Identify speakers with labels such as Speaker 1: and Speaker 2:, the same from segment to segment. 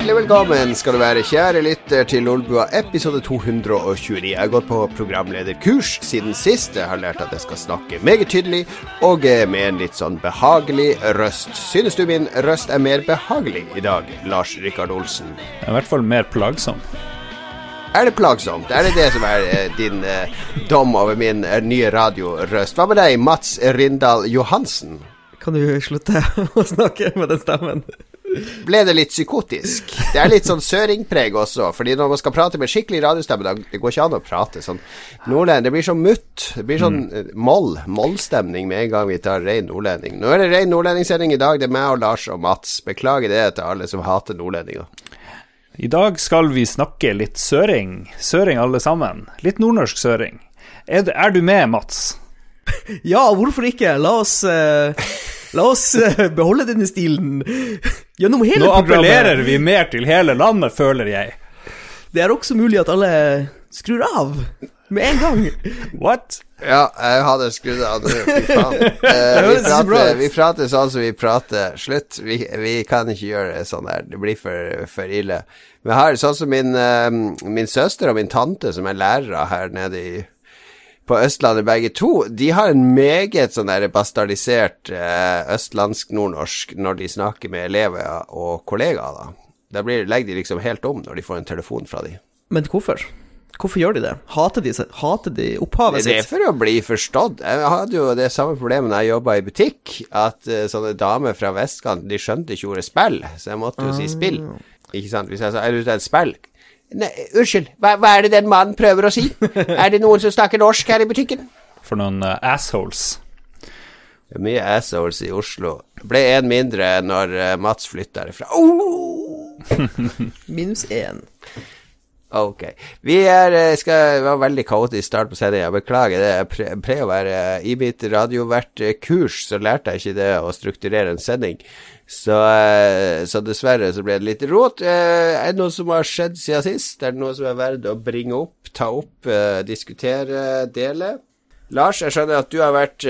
Speaker 1: Hjertelig velkommen skal du være, kjære lytter, til Lolbua episode 229. Jeg har gått på programlederkurs siden sist. Jeg har lært at jeg skal snakke meget tydelig og med en litt sånn behagelig røst. Synes du min røst er mer behagelig i dag, Lars Rikard Olsen?
Speaker 2: Jeg er I hvert fall mer plagsom.
Speaker 1: Er det plagsomt? Er det det som er eh, din eh, dom over min eh, nye radiorøst? Hva med deg, Mats Rindal Johansen?
Speaker 3: Kan du slutte å snakke med den stemmen?
Speaker 1: Ble det litt psykotisk. Det er litt sånn søringpreg også, fordi når man skal prate med skikkelig radiostemme, da det går ikke an å prate sånn nordlending. Det blir sånn mutt. Det blir sånn mm. moll. Mollstemning med en gang vi tar rein nordlending. Nå er det rein nordlendingssending i dag. Det er meg og Lars og Mats. Beklager det til alle som hater nordlendinger.
Speaker 2: I dag skal vi snakke litt søring. Søring alle sammen. Litt nordnorsk søring. Er, er du med, Mats?
Speaker 3: ja, hvorfor ikke? La oss uh La oss uh, beholde denne stilen gjennom hele
Speaker 2: Nå
Speaker 3: programmet.
Speaker 2: Nå appellerer vi mer til hele landet, føler jeg.
Speaker 3: Det er også mulig at alle skrur av med en gang.
Speaker 2: What?
Speaker 1: Ja, jeg hadde skrudd av nå, fy faen. Eh, vi, prater, vi, prater, sånn som vi prater. Slutt. Vi, vi, kan ikke gjøre det sånn der. Det blir for, for ille. Vi har sånn som min, uh, min søster og min tante, som er lærere her nede i på Østlandet begge to, de har en meget sånn der bastardisert eh, østlandsk-nordnorsk når de snakker med elever og kollegaer, da. Da blir, legger de liksom helt om når de får en telefon fra de.
Speaker 3: Men hvorfor? Hvorfor gjør de det? Hater de, hater de opphavet
Speaker 1: sitt? Det er for å bli forstått. Jeg hadde jo det samme problemet da jeg jobba i butikk, at uh, sånne damer fra vestkanten, de skjønte ikke ordet spill, så jeg måtte jo si spill. Ah. Ikke sant? Hvis jeg sa er du ute et spill, Nei, unnskyld, hva, hva, er det den mannen prøver å si? er det noen som snakker norsk her i butikken?
Speaker 2: For noen uh, assholes.
Speaker 1: Det er mye assholes i Oslo. Ble én mindre når uh, Mats flytta herfra. Oh!
Speaker 3: Minus én.
Speaker 1: Ok. Vi er, eh, skal være veldig kaotisk start på sendinga. Beklager det. Jeg pleier å være I mitt radiovertkurs så lærte jeg ikke det å strukturere en sending. Så, eh, så, dessverre så ble det litt rot. Eh, er det noe som har skjedd siden sist? Er det noe som er verdt å bringe opp, ta opp, diskutere, dele? Lars, jeg skjønner at du har vært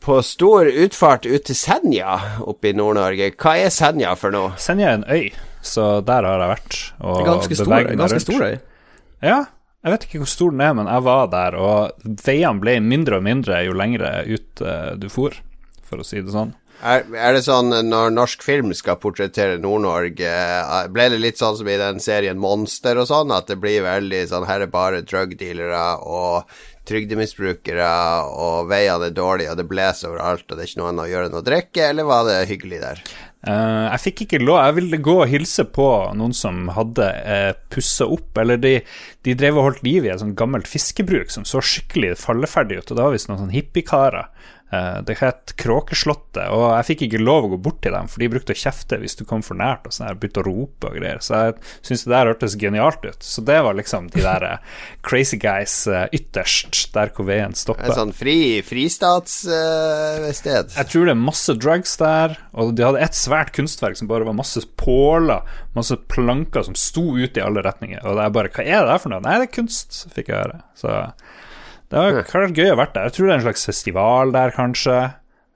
Speaker 1: på stor utfart ut til Senja oppe i Nord-Norge. Hva er Senja for noe?
Speaker 2: Senja er en øy, så der har jeg vært.
Speaker 3: Og ganske stor, ganske stor øy.
Speaker 2: Ja, jeg vet ikke hvor stor den er, men jeg var der, og veiene ble mindre og mindre jo lengre ut uh, du for, for å si det sånn.
Speaker 1: Er, er, det sånn når norsk film skal portrettere Nord-Norge, eh, ble det litt sånn som i den serien Monster og sånn, at det blir veldig sånn her er bare drugdealere og trygdemisbrukere, og veiene er dårlige, og det blåser overalt, og det er ikke noe annet å gjøre enn å drikke, eller var det hyggelig der?
Speaker 2: Uh, jeg fikk ikke lov. Jeg ville gå og hilse på noen som hadde uh, pussa opp, eller de, de, drev og holdt liv i et sånt gammelt fiskebruk som så skikkelig falleferdig ut, og det var visst noen sånn hippiekarer Eh, det het Kråkeslottet, og jeg fikk ikke lov å gå bort til dem, for de brukte å kjefte hvis du kom for nært og sånn begynte å rope og greier. Så jeg syntes det der hørtes genialt ut. Så det var liksom de der eh, crazy guys eh, ytterst, der hvor veien stopper.
Speaker 1: Et sånn fri, fristatssted? Uh,
Speaker 2: jeg tror det er masse drugs der, og de hadde et svært kunstverk som bare var masse påler, masse planker som sto ut i alle retninger, og det er bare Hva er det der for noe? Nei, det er kunst, fikk jeg høre. Så det har vært gøy å være der. Jeg tror det er en slags festival der, kanskje.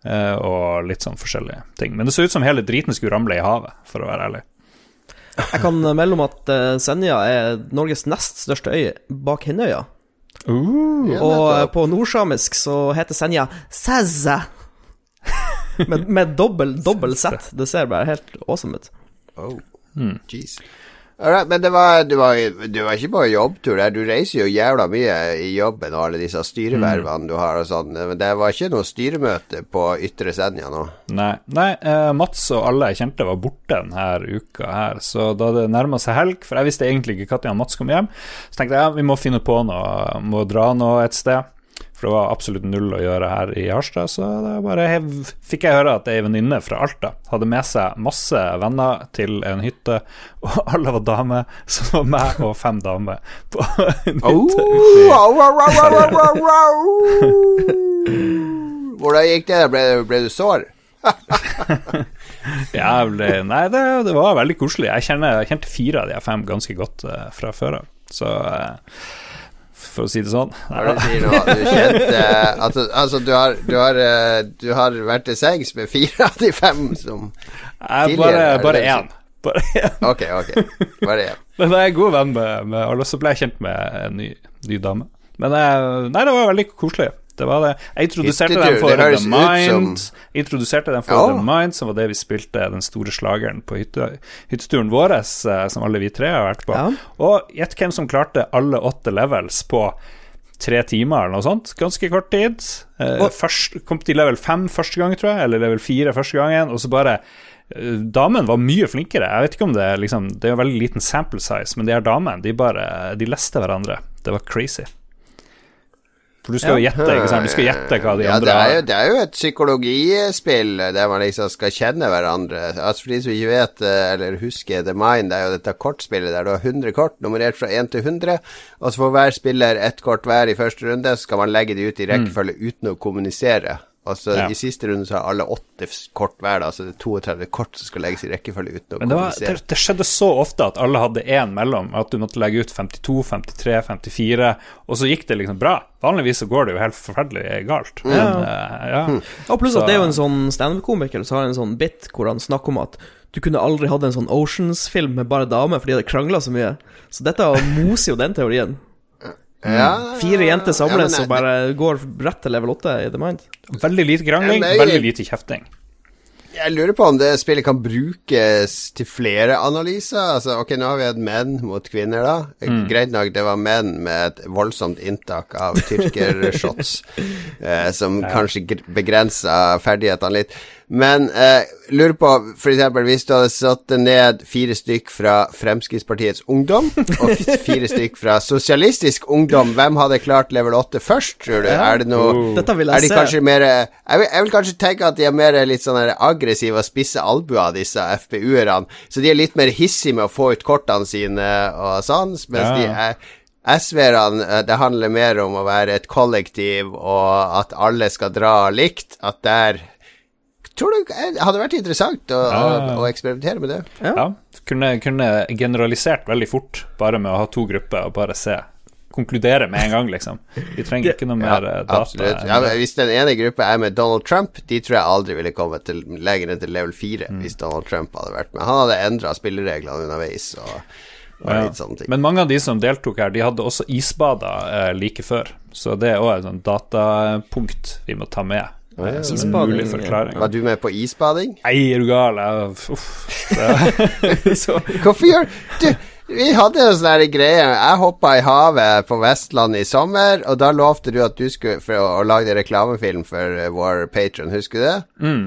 Speaker 2: Eh, og litt sånn forskjellige ting. Men det så ut som hele driten skulle ramle i havet, for å være ærlig.
Speaker 3: Jeg kan melde om at uh, Senja er Norges nest største øy bak Hinnøya.
Speaker 2: Uh,
Speaker 3: og på nordsamisk så heter Senja Sæzæ. med, med dobbel, dobbel Z. Det ser bare helt awesome ut.
Speaker 1: Oh, mm. jeez Right, men det var, det, var, det var, ikke bare jobbtur der. Du reiser jo jævla mye i jobben og alle disse styrevervene mm. du har og sånn. Men det var ikke noe styremøte på Ytre Senja nå?
Speaker 2: Nei. Nei eh, Mats og alle jeg kjente var borte denne uka her. Så da det nærma seg helg, for jeg visste egentlig ikke når Mats kom hjem, så tenkte jeg ja, vi må finne på noe, må dra nå et sted. For det var absolutt null å gjøre her i Harstad, så da bare fikk jeg høre at ei venninne fra Alta hadde med seg masse venner til en hytte, og alle var damer, så det var meg og fem damer på en hytte.
Speaker 1: Hvordan gikk det? Ble, ble du sår?
Speaker 2: ja, ble, nei, det, det, var veldig koselig. Jeg kjente fire av de fem ganske godt uh, fra før av. Så uh, for å si det sånn.
Speaker 1: Hva du sier nå? Du kjente altså, altså, du, har, du, har, eh, du har vært til sengs med fire av de fem som
Speaker 2: tidligere? Bare, én. Bare én.
Speaker 1: Ok, ok. Bare én.
Speaker 2: Men jeg er god venn med, med alle, så ble jeg kjent med en ny, ny dame. Men eh, nei, det var veldig koselig. Det var det. Jeg introduserte
Speaker 1: den
Speaker 2: dem for The
Speaker 1: Mind, som-.
Speaker 2: Introduserte dem for
Speaker 1: Ja.
Speaker 2: The Mind, som var det vi spilte den store slageren på hytte, hytteturen vår, eh, som alle vi tre har vært på.
Speaker 3: Ja.
Speaker 2: Og gjett hvem som klarte alle åtte levels på tre timer eller noe sånt. Ganske kort tid. Eh, først, kom til level fem første gang, tror jeg, eller level fire første gangen, og så bare eh, Damen var mye flinkere. Jeg vet ikke om Det er liksom Det er jo veldig liten sample size, men de her damene, de bare De leste hverandre. Det var crazy. For du skal jo gjette, ikke sant? Du skal gjette hva de
Speaker 1: ja,
Speaker 2: andre
Speaker 1: det er, jo,
Speaker 2: har.
Speaker 1: det er jo et psykologispill der man liksom skal kjenne hverandre. Altså For de som ikke vet eh, eller husker The Mind, det er jo dette kortspillet der du har 100 kort, nummerert fra 1 til 100. Og så får hver spiller ett kort hver i første runde, så skal man legge de ut i rekkefølge uten å kommunisere. Og så
Speaker 2: Mm. Ja.
Speaker 1: I siste runde så har alle åtte kort hver, da, så det er 32 kort som skal legges i rekkefølge uten å
Speaker 2: Men det, var, det, det skjedde så ofte at alle hadde én mellom. At du måtte legge ut 52, 53, 54, og så gikk det liksom bra. Vanligvis så går det jo helt forferdelig galt. Men, eh, ja.
Speaker 3: Og pluss
Speaker 2: Så-
Speaker 3: at det er jo en sånn standup-komiker som har en sånn bit hvor han snakker om at du kunne aldri hatt en sånn Oceans-film med bare damer fordi de hadde krangla så mye. Så dette moser jo den teorien.
Speaker 1: Ja,
Speaker 3: Fire jenter samles
Speaker 1: ja,
Speaker 3: og bare går rett til level 8 i The Mind.
Speaker 2: Veldig lite krangling,
Speaker 1: Ja, jeg-
Speaker 2: veldig lite kjefting.
Speaker 1: Jeg lurer på om det spillet kan brukes til flere analyser. Altså, ok, nå har vi et menn mot kvinner, da. Greit nok, det var menn med et voldsomt inntak av tyrkershots, eh, som kanskje begrensa ferdighetene litt. Men eh, lurer på, eksempel, hvis du hadde satt ned fire stykk fra Fremskrittspartiets Ungdom, og fire stykk fra Sosialistisk Ungdom, hvem hadde klart level 8 først, tror du?
Speaker 3: Ja.
Speaker 1: Er det noe
Speaker 2: Oh.
Speaker 3: Dette vil
Speaker 1: er de
Speaker 3: se.
Speaker 1: kanskje mer jeg vil, jeg vil kanskje tenke at de er mer litt sånn aggressive og spisse albuer, disse FPU-erne. Så de er litt mer hissige med å få ut kortene sine og sånn, mens
Speaker 2: Ja.
Speaker 1: de er SV-erne, eh, det handler mer om å være et kollektiv, og at alle skal dra likt. At der Tror eh, det hadde vært interessant å,
Speaker 2: Ja.
Speaker 1: å eksperimentere med det?
Speaker 3: Ja.
Speaker 2: Ja, kunne, kunne generalisert veldig fort, bare med å ha to grupper og bare se. Konkludere med en gang, liksom. Vi trenger ikke noe mer eh, data.
Speaker 1: absolutt. Ja, men hvis den ene gruppa er med Donald Trump, de tror jeg aldri ville kommet til, lenger enn til level 4
Speaker 2: Mm.
Speaker 1: hvis Donald Trump hadde vært med. Han hadde endra spillereglene underveis og, og
Speaker 2: Ja.
Speaker 1: litt sånne ting.
Speaker 2: Men mange av de som deltok her, de hadde også isbader eh, like før. Så det er òg et sånt datapunkt vi må ta med.
Speaker 3: Isbading,
Speaker 2: mulig forklaring.
Speaker 1: Var du med på isbading?
Speaker 2: Nei, er du gal? Uff. Så,
Speaker 1: Hvorfor gjør du Vi hadde en sånn greie. Jeg hoppa i havet på Vestlandet i sommer, og da lovte du at du skulle for å, å lage reklamefilm for uh, vår patron, husker du det?
Speaker 2: mm.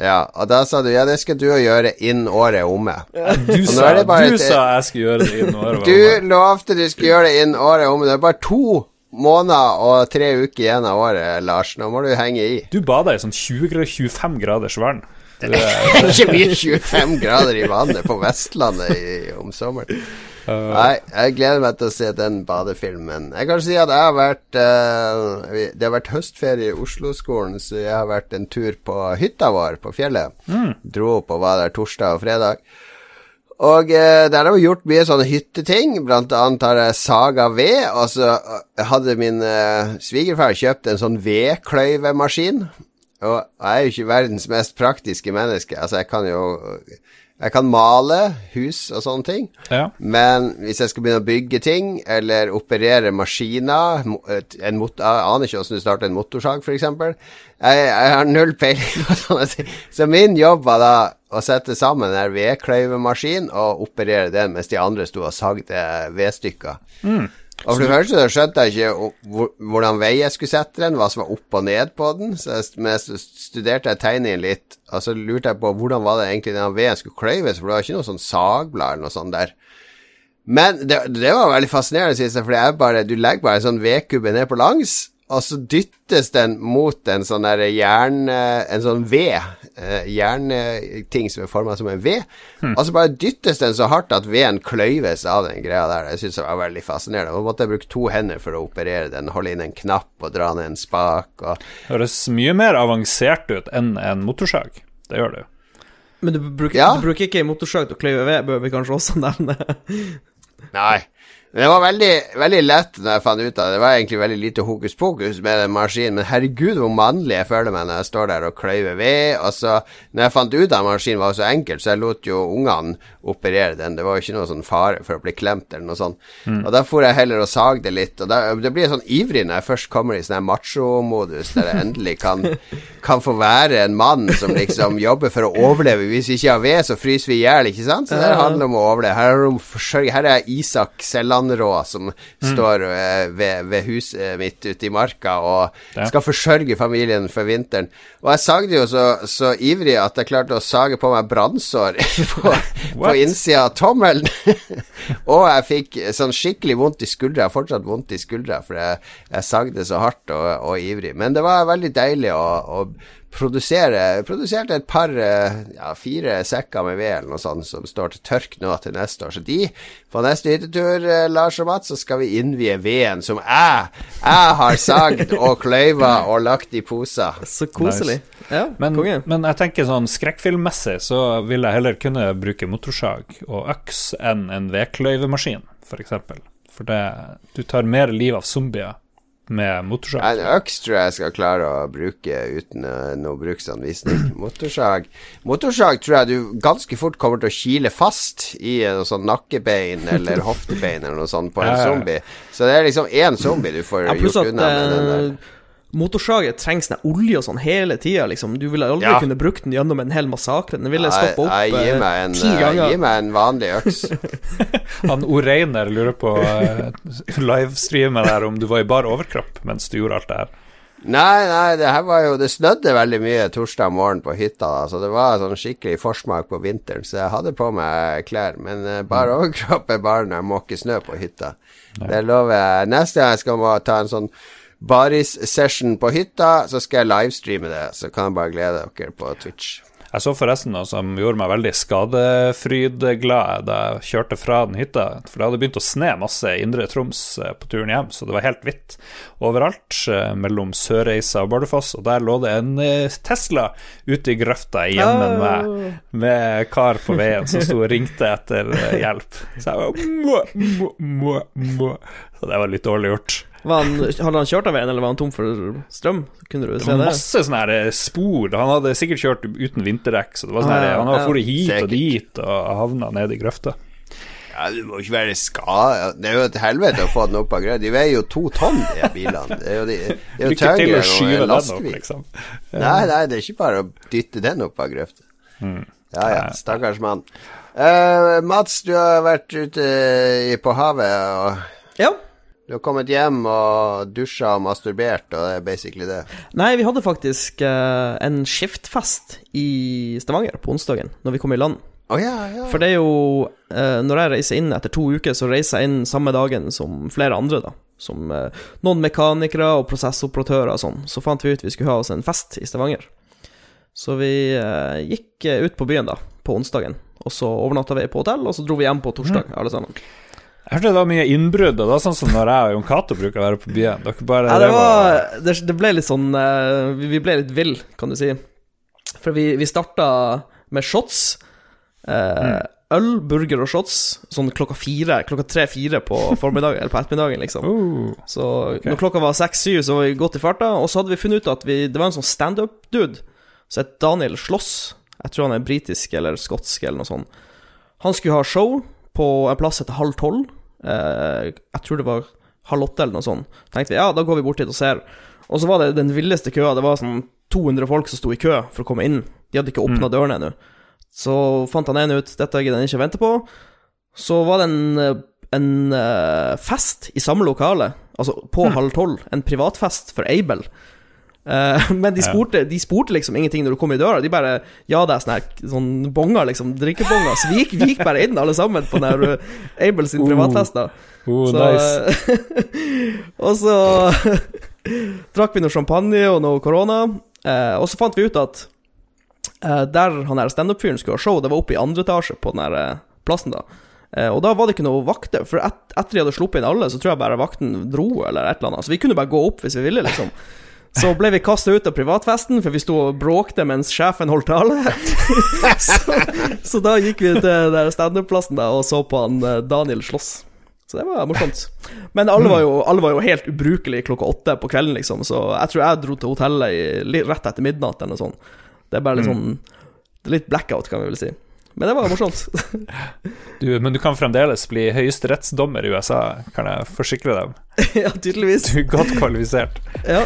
Speaker 1: Ja, og da sa du ja, det skal du gjøre innen året er omme.
Speaker 2: Du
Speaker 1: nå
Speaker 2: sa, du
Speaker 1: et-
Speaker 2: sa jeg skulle gjøre det innen året var
Speaker 1: Du lovte du skulle gjøre det innen året er omme. Det er bare to måneder og tre uker igjen av året, Lars. Nå må du henge i.
Speaker 2: Du bader i sånn 20-25 graders vann.
Speaker 1: Det er ikke mye 25 grader i vannet på Vestlandet i, om sommeren. Nei, jeg gleder meg til å se den badefilmen. Jeg kan si at jeg har vært uh, Det har vært høstferie i Oslo-skolen, så jeg har vært en tur på hytta vår på fjellet. Dro opp og var der torsdag og fredag. Og eh, der har vi gjort mye sånne hytteting. Blant annet har jeg saga ved, og så eh, hadde min eh, svigerfar kjøpt en sånn vedkløyvemaskin. Og jeg er jo ikke verdens mest praktiske menneske. Altså, jeg kan jo Jeg kan male hus og sånne ting.
Speaker 2: ja.
Speaker 1: Men hvis jeg skal begynne å bygge ting, eller operere maskiner en mot Jeg aner ikke hvordan du starter en motorsag, f.eks. Jeg, jeg har null peiling på sånne ting. Så min jobb var da å sette sammen en vedkløyvemaskin og operere den, mens de andre sto og sagde vedstykker. Og for det første så skjønte jeg ikke hvordan vei jeg skulle sette den, hva som var opp og ned på den. Så jeg, studerte jeg tegningen litt, og så lurte jeg på hvordan var det egentlig den veden skulle kløyves, for det var ikke noe sånn sagblad eller noe sånt der. Men det, det var veldig fascinerende, synes jeg, for du legger bare en sånn vedkubbe ned på langs, og så dyttes den mot en sånn der jern... eh, En sånn ved. eh, Jernting som er forma som en ved. Og så bare dyttes den så hardt at veden kløyves av den greia der. Det syns jeg var veldig fascinerende. Og måtte jeg bruke to hender for å operere den. Holde inn en knapp og dra ned en spak. Og
Speaker 2: Høres mye mer avansert ut enn en motorsag. Det gjør det jo.
Speaker 3: Men du bruker,
Speaker 1: Ja.
Speaker 3: du bruker ikke motorsag til å kløyve ved, bør vi kanskje også nevne.
Speaker 1: Nei. Men det var veldig, veldig lett når jeg fant ut av det. Det var egentlig veldig lite hokus pokus med den maskinen, men herregud hvor mannlig jeg føler meg når jeg står der og kløyver ved. Og så, når jeg fant ut at maskinen var så enkel, så jeg lot jo ungene operere den. Det var jo ikke noe sånn fare for å bli klemt eller noe sånt. Mm. Og da får jeg heller og sagde litt. Og da, det blir sånn ivrig når jeg først kommer i sånn macho-modus, der jeg endelig kan, kan, få være en mann som liksom jobber for å overleve. Hvis vi ikke har ved, så fryser vi i hjel, ikke sant? Så det handler om å overleve. Her er, det her er Isak Selland Sandrå som mm. står eh, ved, ved, huset mitt ute i marka og ja. skal forsørge familien for vinteren. Og jeg sagde jo så, så, ivrig at jeg klarte å sage på meg brannsår på, på innsida av tommelen. og jeg fikk sånn skikkelig vondt i skuldra. Fortsatt vondt i skuldra, for jeg, jeg sagde så hardt og, og, ivrig. Men det var veldig deilig å, å produsere Produserte et par, eh, ja, fire sekker med ved eller noe sånt som står til tørk nå til neste år. Så de, på neste hyttetur, eh, Lars og Mats, så skal vi innvie veden som jeg, jeg har sagd og kløyva og lagt i poser.
Speaker 3: Så koselig. Nice. Ja,
Speaker 2: men, men, jeg tenker sånn skrekkfilmmessig så vil jeg heller kunne bruke motorsag og øks enn en vedkløyvemaskin, f.eks. For, eksempel. for det, du tar mer liv av zombier med motorsag.
Speaker 1: En øks tror jeg skal klare å bruke uten uh, noe bruksanvisning. Motorsag Motorsag tror jeg du ganske fort kommer til å kile fast i noe sånn nakkebein eller hoftebein eller noe sånt på en zombie. Så det er liksom én zombie du får ja, gjort unna med den der. Eh,
Speaker 3: Motorsaget trenger sånn olje og sånn hele tida, liksom. Du ville aldri ja. kunne brukt den gjennom en hel massakre. Den ville stoppe opp
Speaker 1: jeg, jeg, eh, en, ti ganger. Gi meg en vanlig øks.
Speaker 2: Han Oreiner lurer på uh, livestreamet der om du var i bar overkropp mens du gjorde alt det her.
Speaker 1: Nei, nei, det her var jo Det snødde veldig mye torsdag morgen på hytta, da, så det var sånn skikkelig forsmak på vinteren, så jeg hadde på meg klær. Men uh, bare mm. overkropp er bare når jeg måker snø på hytta. Nei. Det lover jeg. Neste gang jeg skal ta en sånn baris-session på hytta, så skal jeg livestreame det. Så kan jeg bare glede dere på Twitch.
Speaker 2: Jeg så forresten noe som gjorde meg veldig skadefrydglad da jeg kjørte fra den hytta. For det hadde begynt å sne masse i Indre Troms eh, på turen hjem, så det var helt hvitt overalt eh, mellom Sørreisa og Bardufoss. Og der lå det en eh, Tesla ute i grøfta igjen med med kar på veien som sto og ringte etter hjelp. Så jeg var må, må, må, må. Så det var litt dårlig gjort.
Speaker 3: Han, hadde han kjørt av veien, eller var han tom for strøm? Kunne du se det?
Speaker 2: Masse sånne her eh, spor. Han hadde sikkert kjørt uten vinterdekk, så det var sånn her, han hadde dratt hit og dit og havna nede i grøfta.
Speaker 1: Ja, Du må ikke være skada Det er jo et helvete å få den opp av grøfta. De veier jo to tonn, de bilene. Det er jo, de, det er jo tyngre enn en lastebil. Liksom. Nei, nei, det er ikke bare å dytte den opp av grøfta. Mm. Ja ja, stakkars mann. Uh, Mats, du har vært ute på havet og
Speaker 3: Ja.
Speaker 1: Du har kommet hjem og dusja og masturbert, og det er basically det.
Speaker 3: Nei, vi hadde faktisk uh, en skiftfest i Stavanger på onsdagen, når vi kom i land.
Speaker 1: Oh, ja, ja.
Speaker 3: For det er jo uh, Når jeg reiser inn etter to uker, så reiser jeg inn samme dagen som flere andre, da. Som uh, noen mekanikere og prosessoperatører og sånn. Så fant vi ut vi skulle ha oss en fest i Stavanger. Så vi gikk ut på byen, da, på onsdagen. Og så overnatta vi på hotell, og så dro vi hjem på torsdag, mm. alle sammen.
Speaker 2: Jeg hørte det var mye innbrudd, og det var sånn som når jeg og Jon Cato bruker å være på byen. Bare
Speaker 3: ja, det, var, det, det, ble litt sånn uh, Vi ble litt vill, kan du si. For vi, vi starta med shots. Uh, mm. Øl, burger og shots sånn klokka fire, klokka tre-fire på formiddagen, eller på ettermiddagen, liksom.
Speaker 2: Uh,
Speaker 3: så okay. når klokka var seks-syv, så var vi godt i farta, og så hadde vi funnet ut at vi, det var en sånn standup-dude som het Daniel Slåss. Jeg tror han er britisk eller skotsk eller noe sånt. Han skulle ha show på en plass etter halv tolv. Eh, jeg tror det var halv åtte eller noe sånt. Tenkte vi ja, da går vi bort dit og ser. Og så var det den villeste køa. Det var sånn 200 folk som sto i kø for å komme inn. De hadde ikke åpna mm. dørene ennå. Så fant han en ut dette gidder han ikke vente på. Så var det en, en uh, fest i samme lokale, altså på mm. halv tolv. En privatfest for Abel. Uh, men de spurte, de spurte, liksom ingenting når du kom i døra. De bare Ja, det er sånne, her, sånne bonger, liksom. Drikkebonger. Så vi gikk, vi gikk, bare inn, alle sammen, på den her Abel sin privatfest, da.
Speaker 2: Uh, så, nice.
Speaker 3: og så drakk vi noe champagne og noe korona. Uh, og så fant vi ut at der han her standup-fyren skulle ha show, det var oppe i andre etasje på den her plassen, da. og da var det ikke noe vakter, for et, etter de hadde sluppet inn alle, så tror jeg bare vakten dro, eller et eller annet. Så vi kunne bare gå opp hvis vi ville, liksom. Så ble vi kasta ut av privatfesten, for vi sto og bråkte mens sjefen holdt tale. så, så, da gikk vi til standup-plassen og så på han eh, Daniel slåss. Så det var morsomt. Men alle var, jo, alle var jo helt ubrukelige klokka åtte på kvelden, liksom, så jeg tror jeg dro til hotellet i, rett etter midnatt eller noe sånt. Det er bare litt sånn Det er litt blackout, kan vi vel si. Men det var morsomt.
Speaker 2: Du, men du kan fremdeles bli høyesterettsdommer i USA, kan jeg forsikre deg om.
Speaker 3: ja, tydeligvis.
Speaker 2: Du er godt kvalifisert.
Speaker 3: Ja.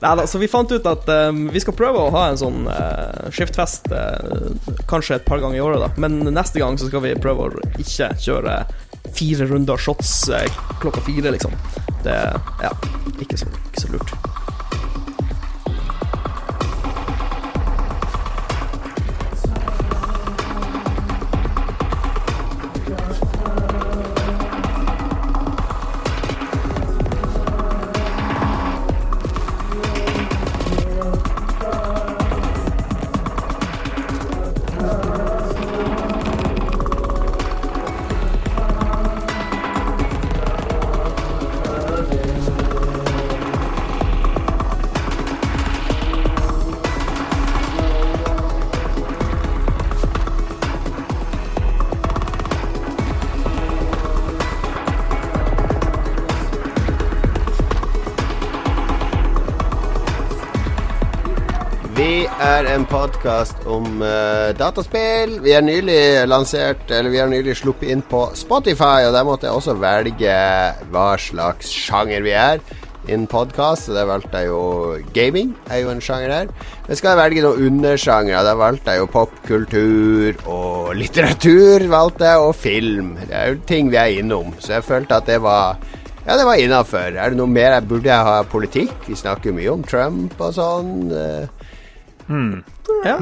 Speaker 3: Neida, så vi fant ut at um, vi skal prøve å ha en sånn uh, skiftfest uh, kanskje et par ganger i året, da. Men neste gang så skal vi prøve å ikke kjøre fire runder shots uh, klokka fire, liksom. Det ja, ikke så, ikke så lurt.
Speaker 1: Om uh, dataspill. Vi er nylig lansert Eller vi har nylig sluppet inn på Spotify, og der måtte jeg også velge hva slags sjanger vi er innen podkast, der valgte jeg jo gaming, er jo en sjanger her. Men skal jeg velge noen undersjangere, der valgte jeg jo popkultur og litteratur, valgte jeg, og film. Det er jo ting vi er innom, så jeg følte at det var ja, det var innafor. Er det noe mer jeg burde jeg ha politikk? Vi snakker mye om Trump og sånn. eh,
Speaker 3: Ja,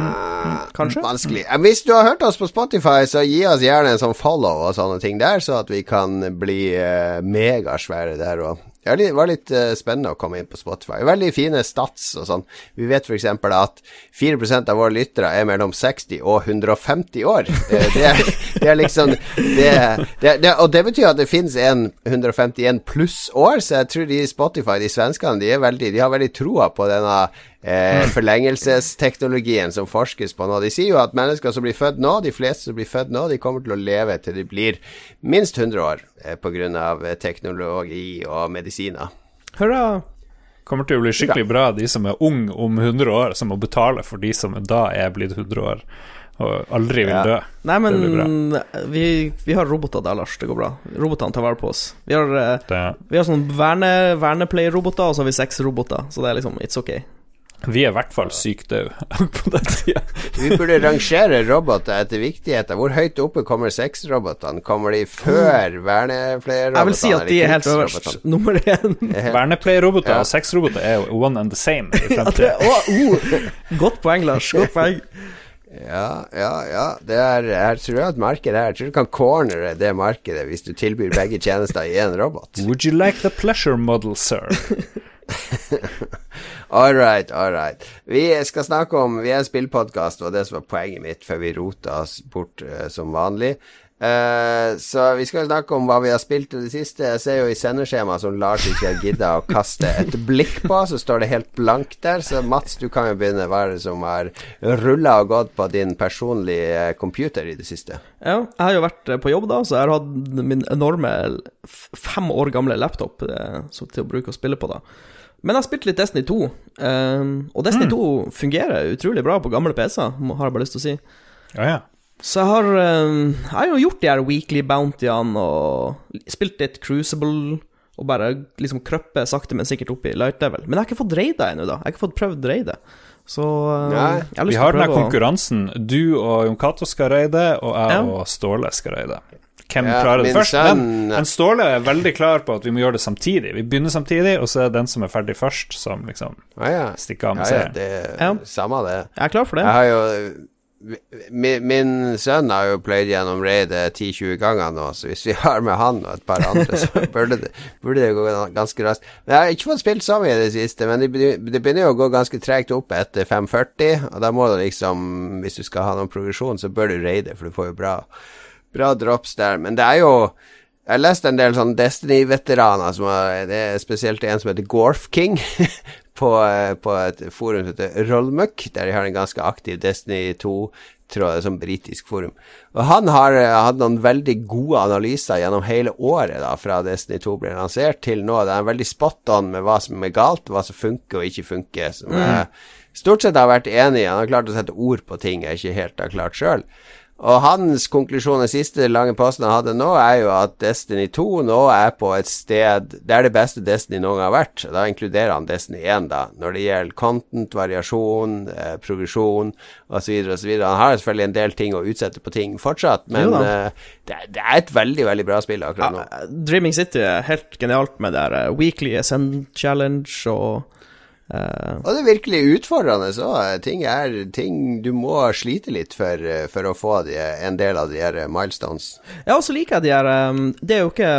Speaker 3: kanskje.
Speaker 1: Vanskelig. Eh, Hvis du har hørt oss på Spotify, så gi oss gjerne en sånn follow og sånne ting der, så at vi kan bli uh, megasvære der òg. Det var litt eh, spennende å komme inn på Spotify. Veldig fine stats og sånn. Vi vet f.eks. at 4% av våre lyttere er mellom 60 og 150 år. Eh, det, er, det er liksom det, det, det, Og det betyr at det finnes en 151 pluss år, så jeg tror de i Spotify, de svenskene, de, er veldig, de har veldig troa på denne eh, forlengelsesteknologien som forskes på nå. De sier jo at mennesker som blir født nå, de fleste som blir født nå, de kommer til å leve til de blir minst 100 år eh, pga. Eh, teknologi og medisiner.
Speaker 3: Hurra.
Speaker 2: Kommer til å bli skikkelig bra, de som er unge om 100 år, som må betale for de som da er blitt 100 år og aldri vil
Speaker 1: Ja.
Speaker 2: dø.
Speaker 3: Nei, men vi, vi har roboter der, Lars. Det går bra. Robotene tar vare på oss. Vi har, eh, vi har sånn verne, vernepleierroboter, og så har vi seks roboter. Så det er liksom It's ok.
Speaker 2: vi er i hvert fall sykt døde på den tida.
Speaker 1: Vi burde rangere roboter etter viktigheter. Hvor høyt oppe kommer sexrobotene? Kommer de før vernepleierrobotene?
Speaker 3: Jeg vil si at de er helt øverst. Nummer én.
Speaker 1: Er
Speaker 2: Vernepleierroboter
Speaker 1: Ja.
Speaker 2: og sexroboter er one and the same i
Speaker 3: Ja, det, å, oh, godt poeng, Lars. Godt poeng.
Speaker 1: Ja, ja, ja. Det er, jeg tror jeg at markedet her Jeg tror du kan cornere det markedet hvis du tilbyr begge tjenester i én robot.
Speaker 2: Would you like the pleasure model, sir?
Speaker 1: All right, all right. Vi skal snakke om Vi er en spillpodkast, og det som var poenget mitt før vi rota oss bort uh, som vanlig. Eh, så vi skal snakke om hva vi har spilt i det siste. Jeg ser jo i sendeskjemaet som Lars ikke har gidda å kaste et blikk på, så står det helt blankt der. Så Mats, du kan jo begynne. Hva er det som har rulla og gått på din personlige computer i det siste?
Speaker 3: Ja, jeg har jo vært eh, på jobb, da, så jeg har hatt min enorme fem år gamle laptop eh, så til å bruke og spille på, da. Men jeg har spilt litt Destiny 2, um, og Destiny 2 fungerer utrolig bra på gamle PC-er, har jeg bare lyst til å si.
Speaker 2: Ja, ja.
Speaker 3: Så jeg har, eh, jeg har jo gjort de her weekly bountyene og spilt litt Crucible og bare liksom krøppe sakte, men sikkert opp i light level. Men jeg har ikke fått raida ennå, da. Jeg har ikke fått prøvd raidet. Så eh,
Speaker 1: Nei,
Speaker 3: jeg har
Speaker 2: Vi
Speaker 3: lyst til
Speaker 2: har
Speaker 3: å
Speaker 2: den Vi
Speaker 3: har den
Speaker 2: konkurransen. Du og Jon Cato skal raide, og jeg
Speaker 3: Ja.
Speaker 2: og Ståle skal raide. Hvem
Speaker 1: Ja,
Speaker 2: klarer det først?
Speaker 1: sønn-
Speaker 2: Men, men Ståle er veldig klar på at vi må gjøre det samtidig. Vi begynner samtidig, og så er det den som er ferdig først, som liksom
Speaker 1: Å ja.
Speaker 2: stikker av med
Speaker 1: Ja, ja,
Speaker 2: seieren.
Speaker 1: det
Speaker 3: Ja.
Speaker 1: Samme det.
Speaker 3: Jeg er klar for det.
Speaker 1: Jeg har jo min, min sønn har jo pløyd gjennom raidet 10-20 ganger nå, så hvis vi har med han og et par andre, så burde det, burde det gå ganske raskt. Men Jeg har ikke fått spilt så mye i det siste, men det begynner, jo å gå ganske tregt opp etter 540, og da må du liksom, hvis du skal ha noen progresjon, så bør du raide, for du får jo bra, bra drops der. Men det er jo jeg har lest en del sånn Destiny-veteraner, det er spesielt en som heter Gorf King, på, eh, på, et forum som heter Rollmuck, der de har en ganske aktiv Destiny 2 tror jeg, som britisk forum. Og Han har uh, hatt noen veldig gode analyser gjennom hele året da, fra Destiny 2 ble lansert til nå. Det er veldig spot on med hva som er galt, hva som funker og ikke funker. Som mm. jeg stort sett har vært enig i. Han har klart å sette ord på ting jeg ikke helt har klart sjøl. Og hans konklusjon, den siste lange posten han hadde nå, er jo at Destiny 2 nå er på et sted Det er det beste Destiny noen gang har vært. Da inkluderer han Destiny 1, da, når det gjelder content, variasjon, eh, progresjon osv. osv. Han har selvfølgelig en del ting å utsette på ting fortsatt, men eh, det, det, er et veldig, veldig bra spill akkurat nå. Ja,
Speaker 3: Dreaming City er helt genialt med det der uh, Weekly Ascend Challenge og
Speaker 1: Uh, og det er virkelig utfordrende òg. Ting, ting du må slite litt for, for å få de, en del av de her milestones.
Speaker 3: Ja, og så liker jeg de her um, Det er jo ikke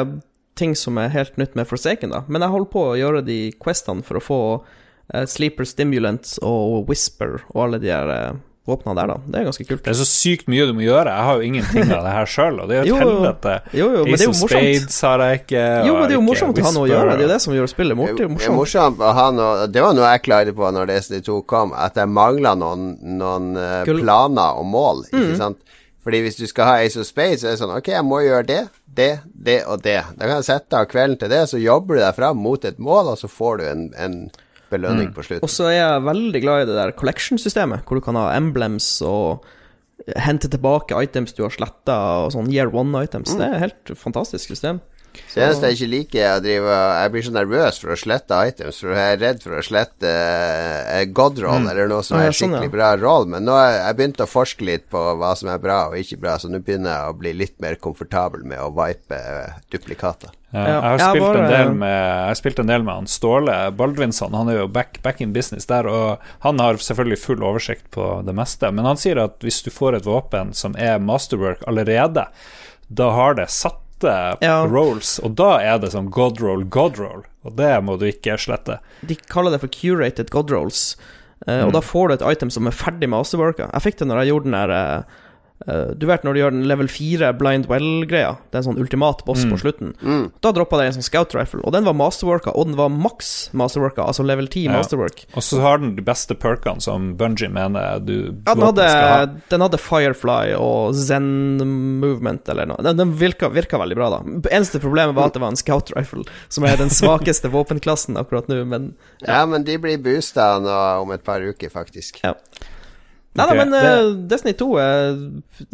Speaker 3: ting som er helt nytt med Forsaken, da, men jeg holder på å gjøre de questene for å få uh, Sleeper Stimulants og Whisper og alle de her uh, våpna der, da. Det er ganske kult.
Speaker 2: Det er så sykt mye du må gjøre. Jeg har jo ingenting av det her sjøl, og det er jo et helvete.
Speaker 3: Jo, jo, men det er jo morsomt.
Speaker 2: Spades har jeg ikke.
Speaker 3: Jo, men det er jo morsomt å ha noe å gjøre. Det er jo det som gjør spillet morsomt. Det er
Speaker 1: morsomt å ha noe Det var noe jeg klarte på når DS2 kom, at jeg mangla noen, noen uh, planer og mål, ikke mm. sant. Fordi hvis du skal ha Ace of Spades, så er det sånn Ok, jeg må gjøre det, det, det og det. Da kan jeg sette av kvelden til det, så jobber du deg fram mot et mål, og så får du en, en belønning mm. på slutten.
Speaker 3: Og så er jeg veldig glad i det der collection-systemet, hvor du kan ha emblems og hente tilbake items du har sletta, og sånn year one-items. Mm. Det er et helt fantastisk system.
Speaker 1: Så eneste jeg ikke liker, er å drive Jeg blir så nervøs for å slette items, for jeg er redd for å slette uh, Godroll mm. eller noe som er sånn, skikkelig bra roll. Men nå har jeg begynt å forske litt på hva som er bra og ikke bra, så nå begynner jeg å bli litt mer komfortabel med å vipe uh, duplikater.
Speaker 2: Ja, jeg, har spilt bare, en del med, jeg har spilt en del med han Ståle Baldvinsson. Han er jo back, back, in business der, og han har selvfølgelig full oversikt på det meste. Men han sier at hvis du får et våpen som er masterwork allerede, da har det satte ja. rolls, og da er det som godroll, godroll, og det må du ikke slette.
Speaker 3: De kaller det for curated godrolls, og mm. og da får du et item som er ferdig masterworka. Jeg fikk det når jeg gjorde den der Uh, du vet når du gjør den level 4 blind well-greia, det er en sånn ultimat boss mm. på slutten, mm. da droppa det en sånn scout rifle, og den var masterworka, og den var maks masterworka, altså level 10 ja. masterwork.
Speaker 2: Og så har den de beste perkene som Bungie mener du
Speaker 3: ja, den hadde, skal ha. Den hadde Firefly og Zen movement eller noe. Den, den virka, virka, veldig bra, da. Eneste problemet var at det var en scout rifle, som er den svakeste våpenklassen akkurat nå, men
Speaker 1: ja. ja. men de blir boosta om et par uker, faktisk.
Speaker 3: Ja. Nei okay, da, men det... uh, Destiny 2 er,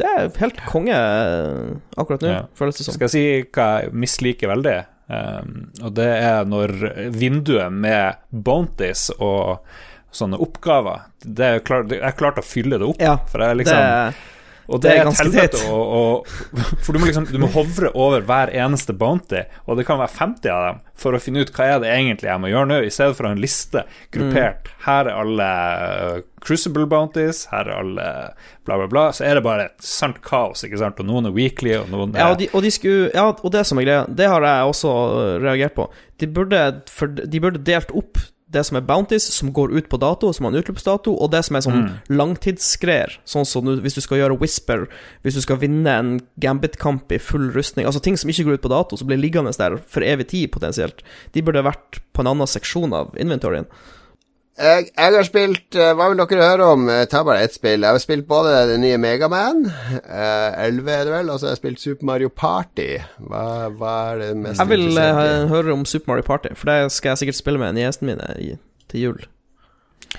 Speaker 3: Det er helt konge uh, akkurat nå, ja. føles det som.
Speaker 2: Skal jeg si hva jeg misliker veldig? Um, og det er når vinduet med bounties og sånne oppgaver det er klart, Jeg klarte å fylle det opp.
Speaker 3: Ja,
Speaker 2: for jeg liksom
Speaker 3: det
Speaker 2: og det, det er, ganske teit. For du må liksom Du må hovre over hver eneste bounty, og det kan være 50 av dem, for å finne ut hva er det egentlig jeg må gjøre nå, i stedet for å ha en liste gruppert. Mm. Her er alle uh, Crucible bounties, her er alle bla, bla, bla. Så er det bare et sant kaos, ikke sant. Og noen er weekly, og noen er
Speaker 3: Ja, og, de, og, de skulle, ja, og det som er greia, det har jeg også reagert på. De burde, for, de burde delt opp det som er bounties, som går ut på dato, som har en utløpsdato, og det som er sånn mm. langtidsgreier. Sånn som du, hvis du skal gjøre Whisper, hvis du skal vinne en Gambit-kamp i full rustning Altså ting som ikke går ut på dato, som blir liggende der for evig tid, potensielt. De burde vært på en annen seksjon av inventoryen.
Speaker 1: Jeg, jeg, har spilt uh, Hva vil dere høre om? Jeg tar bare ett spill. Jeg har spilt både det nye Megaman, uh, 11 er det vel, og så har jeg spilt Super Mario Party. Hva, hva er det mest
Speaker 3: Jeg vil uh, høre om Super Mario Party, for det skal jeg sikkert spille med niesene mine i, til jul.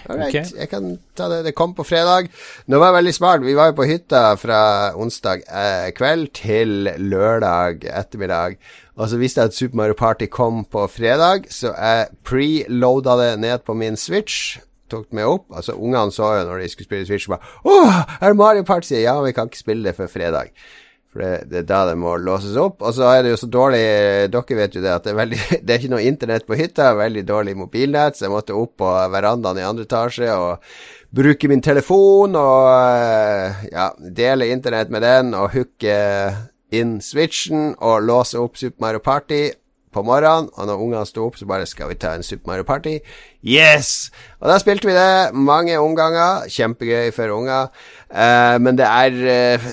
Speaker 1: Okay. jeg kan ta det. Det kom på fredag. Nå var veldig smart. Vi var jo på hytta fra onsdag eh, kveld til lørdag ettermiddag. Og så visste jeg at Super Mario Party kom på fredag, så jeg preloada det ned på min Switch. Tok det med opp. Altså Ungene så jo når de skulle spille Switch, bare Åh, er det Mario Party?' Ja, vi kan ikke spille det før fredag. For det, det, er da det må låses opp. Og så er det jo så dårlig Dere vet jo det at det er, veldig, det er ikke noe internett på hytta. Veldig dårlig mobilnett, så jeg måtte opp på verandaen i andre etasje og bruke min telefon og ja, dele internett med den og hooke inn switchen og låse opp Super Mario Party på morgenen, og når ungene sto opp, så bare 'Skal vi ta en Super Mario Party?' Yes! Og da spilte vi det mange omganger. Kjempegøy for unger. Uh, men det er uh,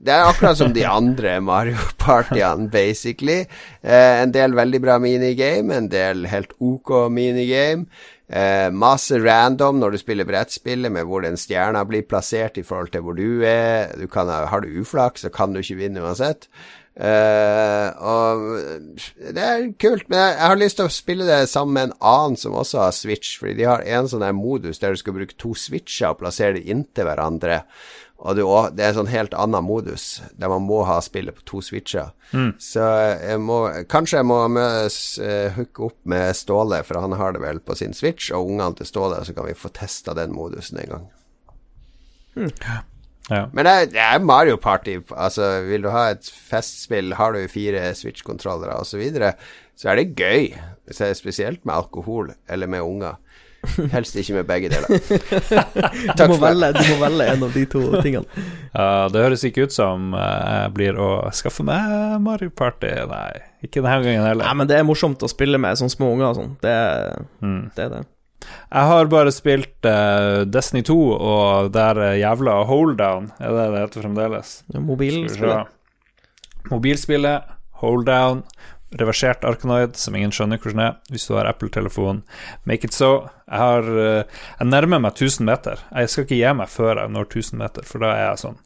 Speaker 1: Det er akkurat som de andre Mario Partyene, basically. Eh, en del veldig bra minigame, en del helt OK minigame. Eh, masse random når du spiller brettspillet, med hvor den stjerna blir plassert i forhold til hvor du er. Du kan, har du uflaks, så kan du ikke vinne uansett. Uh, og det er kult, men jeg, jeg, har lyst til å spille det sammen med en annen som også har Switch, fordi de har en sånn modus der du skal bruke to switcher og plassere dem inntil hverandre. Og det, det er en sånn helt annen modus, der man må ha spillet på to switcher. Mm. Så jeg må Kanskje jeg må uh, hooke opp med Ståle, for han har det vel på sin Switch, og ungene til Ståle, så kan vi få testa den modusen en gang.
Speaker 2: Mm. Ja.
Speaker 1: Men det er, det er, Mario Party. Altså, vil du ha et festspill, har du fire Switch-kontrollere osv., så, videre, så er det gøy. Spesielt med alkohol eller med unger. Helst ikke med begge deler.
Speaker 3: du, må velge, du må velge en av de to tingene.
Speaker 2: Ja, det høres ikke ut som jeg blir å skaffe meg Mario Party. Nei, ikke denne gangen heller.
Speaker 3: Nei, Men det er morsomt å spille med sånne små unger og sånn. Det, mm. det er det.
Speaker 2: Jeg har bare spilt uh, Destiny 2 og der jævla Holdown, er det det heter fremdeles?
Speaker 3: Ja, mobilspillet.
Speaker 2: Mobilspillet, Holdown, reversert Arkanoid, som ingen skjønner hvordan er, hvis du har Apple-telefon. Make it so. Jeg har uh, Jeg nærmer meg 1000 meter. Jeg skal ikke gi meg før jeg når 1000 meter, for da er jeg sånn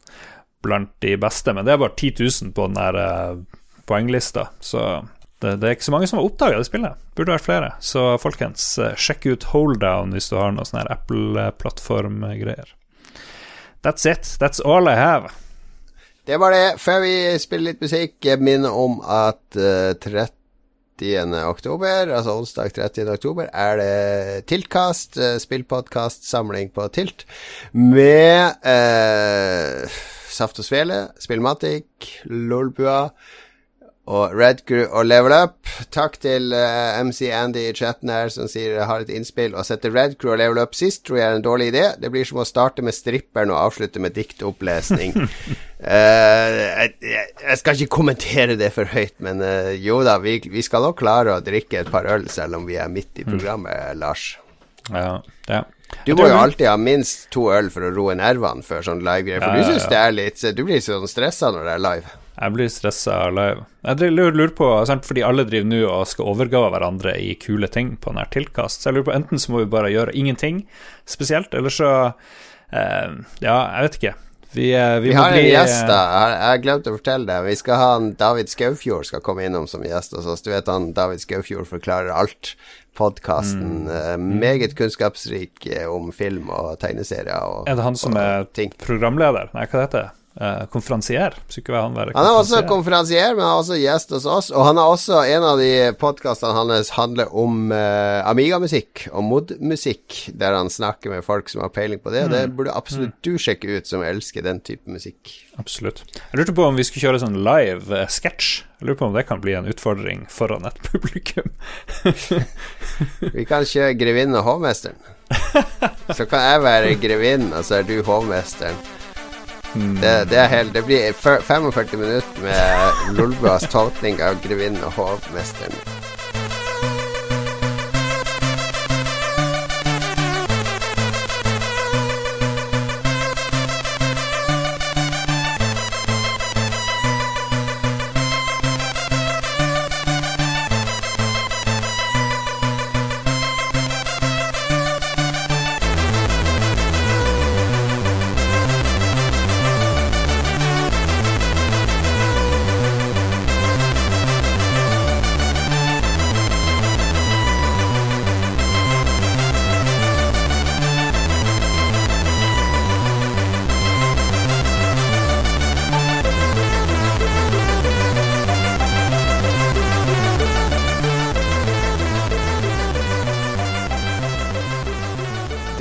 Speaker 2: blant de beste. Men det er bare 10 000 på den der uh, poenglista, så det, det, er ikke så mange som har oppdaga det spillet. Burde vært flere. Så folkens, eh, sjekk ut Holdown hvis du har noe sånn her Apple-plattform-greier. That's it. That's all I have.
Speaker 1: Det var det. Før vi spiller litt musikk, jeg minner om at uh, eh, 30. oktober, altså onsdag 30. oktober, er det Tiltkast, uh, spillpodkast-samling på Tilt, med uh, Saft og Svele, Spillmatic, Lolbua og Red Crew og Level Up. Takk til uh, eh, MC Andy i chatten her som sier jeg har et innspill. Å sette Red Crew og Level Up sist tror jeg er en dårlig idé. Det blir som å starte med stripperen og avslutte med diktopplesning. uh, jeg, jeg, skal ikke kommentere det for høyt, men uh, jo da, vi, vi skal nok klare å drikke et par øl selv om vi er midt i programmet, mm. Lars.
Speaker 2: Ja, ja.
Speaker 1: Du må jo alltid ha minst to øl for å roe nervene før sånn live-greier, for ja, du syns det er litt Du blir sånn stressa når det er live.
Speaker 2: Jeg blir stressa live. Jeg lurer på, fordi alle driver nå og skal overgå hverandre i kule ting på nær tilkast, så jeg lurer på enten så må vi bare gjøre ingenting spesielt, eller så eh, Ja, jeg vet ikke. Vi, eh,
Speaker 1: vi, vi har bli, en gjest, da. Jeg har glemt å fortelle det. Vi skal ha en David Skaufjord skal komme innom som gjest hos oss. Du vet han David Skaufjord forklarer alt. Podkasten. Mm. Uh, meget kunnskapsrik eh, om film og tegneserier. Og,
Speaker 2: er det han som er ting. programleder? Nei, hva heter det? Uh, konferansier.
Speaker 1: Han, han er også konferansier, men han er også gjest hos oss. Og han er også en av de podkastene hans handler om uh, Amiga-musikk og mod-musikk, der han snakker med folk som har peiling på det. Mm. Det burde absolutt mm. du sjekke ut, som elsker den type musikk.
Speaker 2: Absolutt. Jeg lurte på om vi skulle kjøre sånn live uh, sketsj. Jeg lurer på om det kan bli en utfordring foran et publikum.
Speaker 1: vi kan kjøre Grevinnen og hovmesteren. Så kan jeg være grevinnen, og så er du hovmesteren. Det, det, helt, det, blir 45 minutter med Lolbuas tolkning av grevinnen og hovmesteren.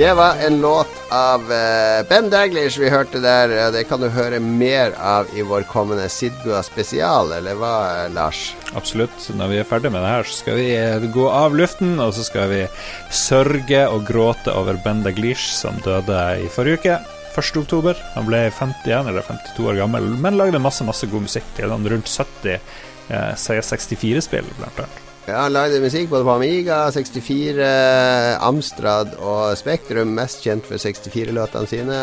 Speaker 1: Det var en låt av uh, Ben Daglish vi hørte der. Det kan du høre mer av i vår kommende Sidbua spesial, eller hva, Lars?
Speaker 2: Absolutt. Når vi er ferdig med det her, så skal vi eh, gå av luften, og så skal vi sørge og gråte over Ben Daglish, som døde i forrige uke. 1. oktober. Han ble 51 eller 52 år gammel, men lagde masse masse god musikk til han rundt 70 eh, 64-spill, blant annet.
Speaker 1: Ja, han lagde musikk både på Amiga, 64, Amstrad og Spektrum. Mest kjent for 64-låtene sine,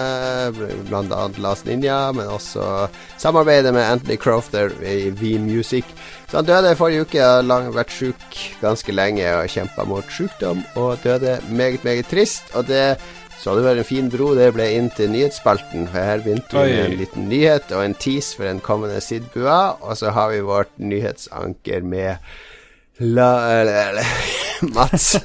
Speaker 1: annet Last Ninja, men også samarbeidet med Anthony Crofter i V-Music. Så han døde forrige uke, har vært sjuk ganske lenge og kjempa mot sjukdom, og døde meget, meget trist. Og det så hadde vært en fin bro det ble inn til nyhetsspalten, for her begynte vi med en liten nyhet og en tease for en kommende Sidbua, og så har vi vårt nyhetsanker med La, la, la Mats.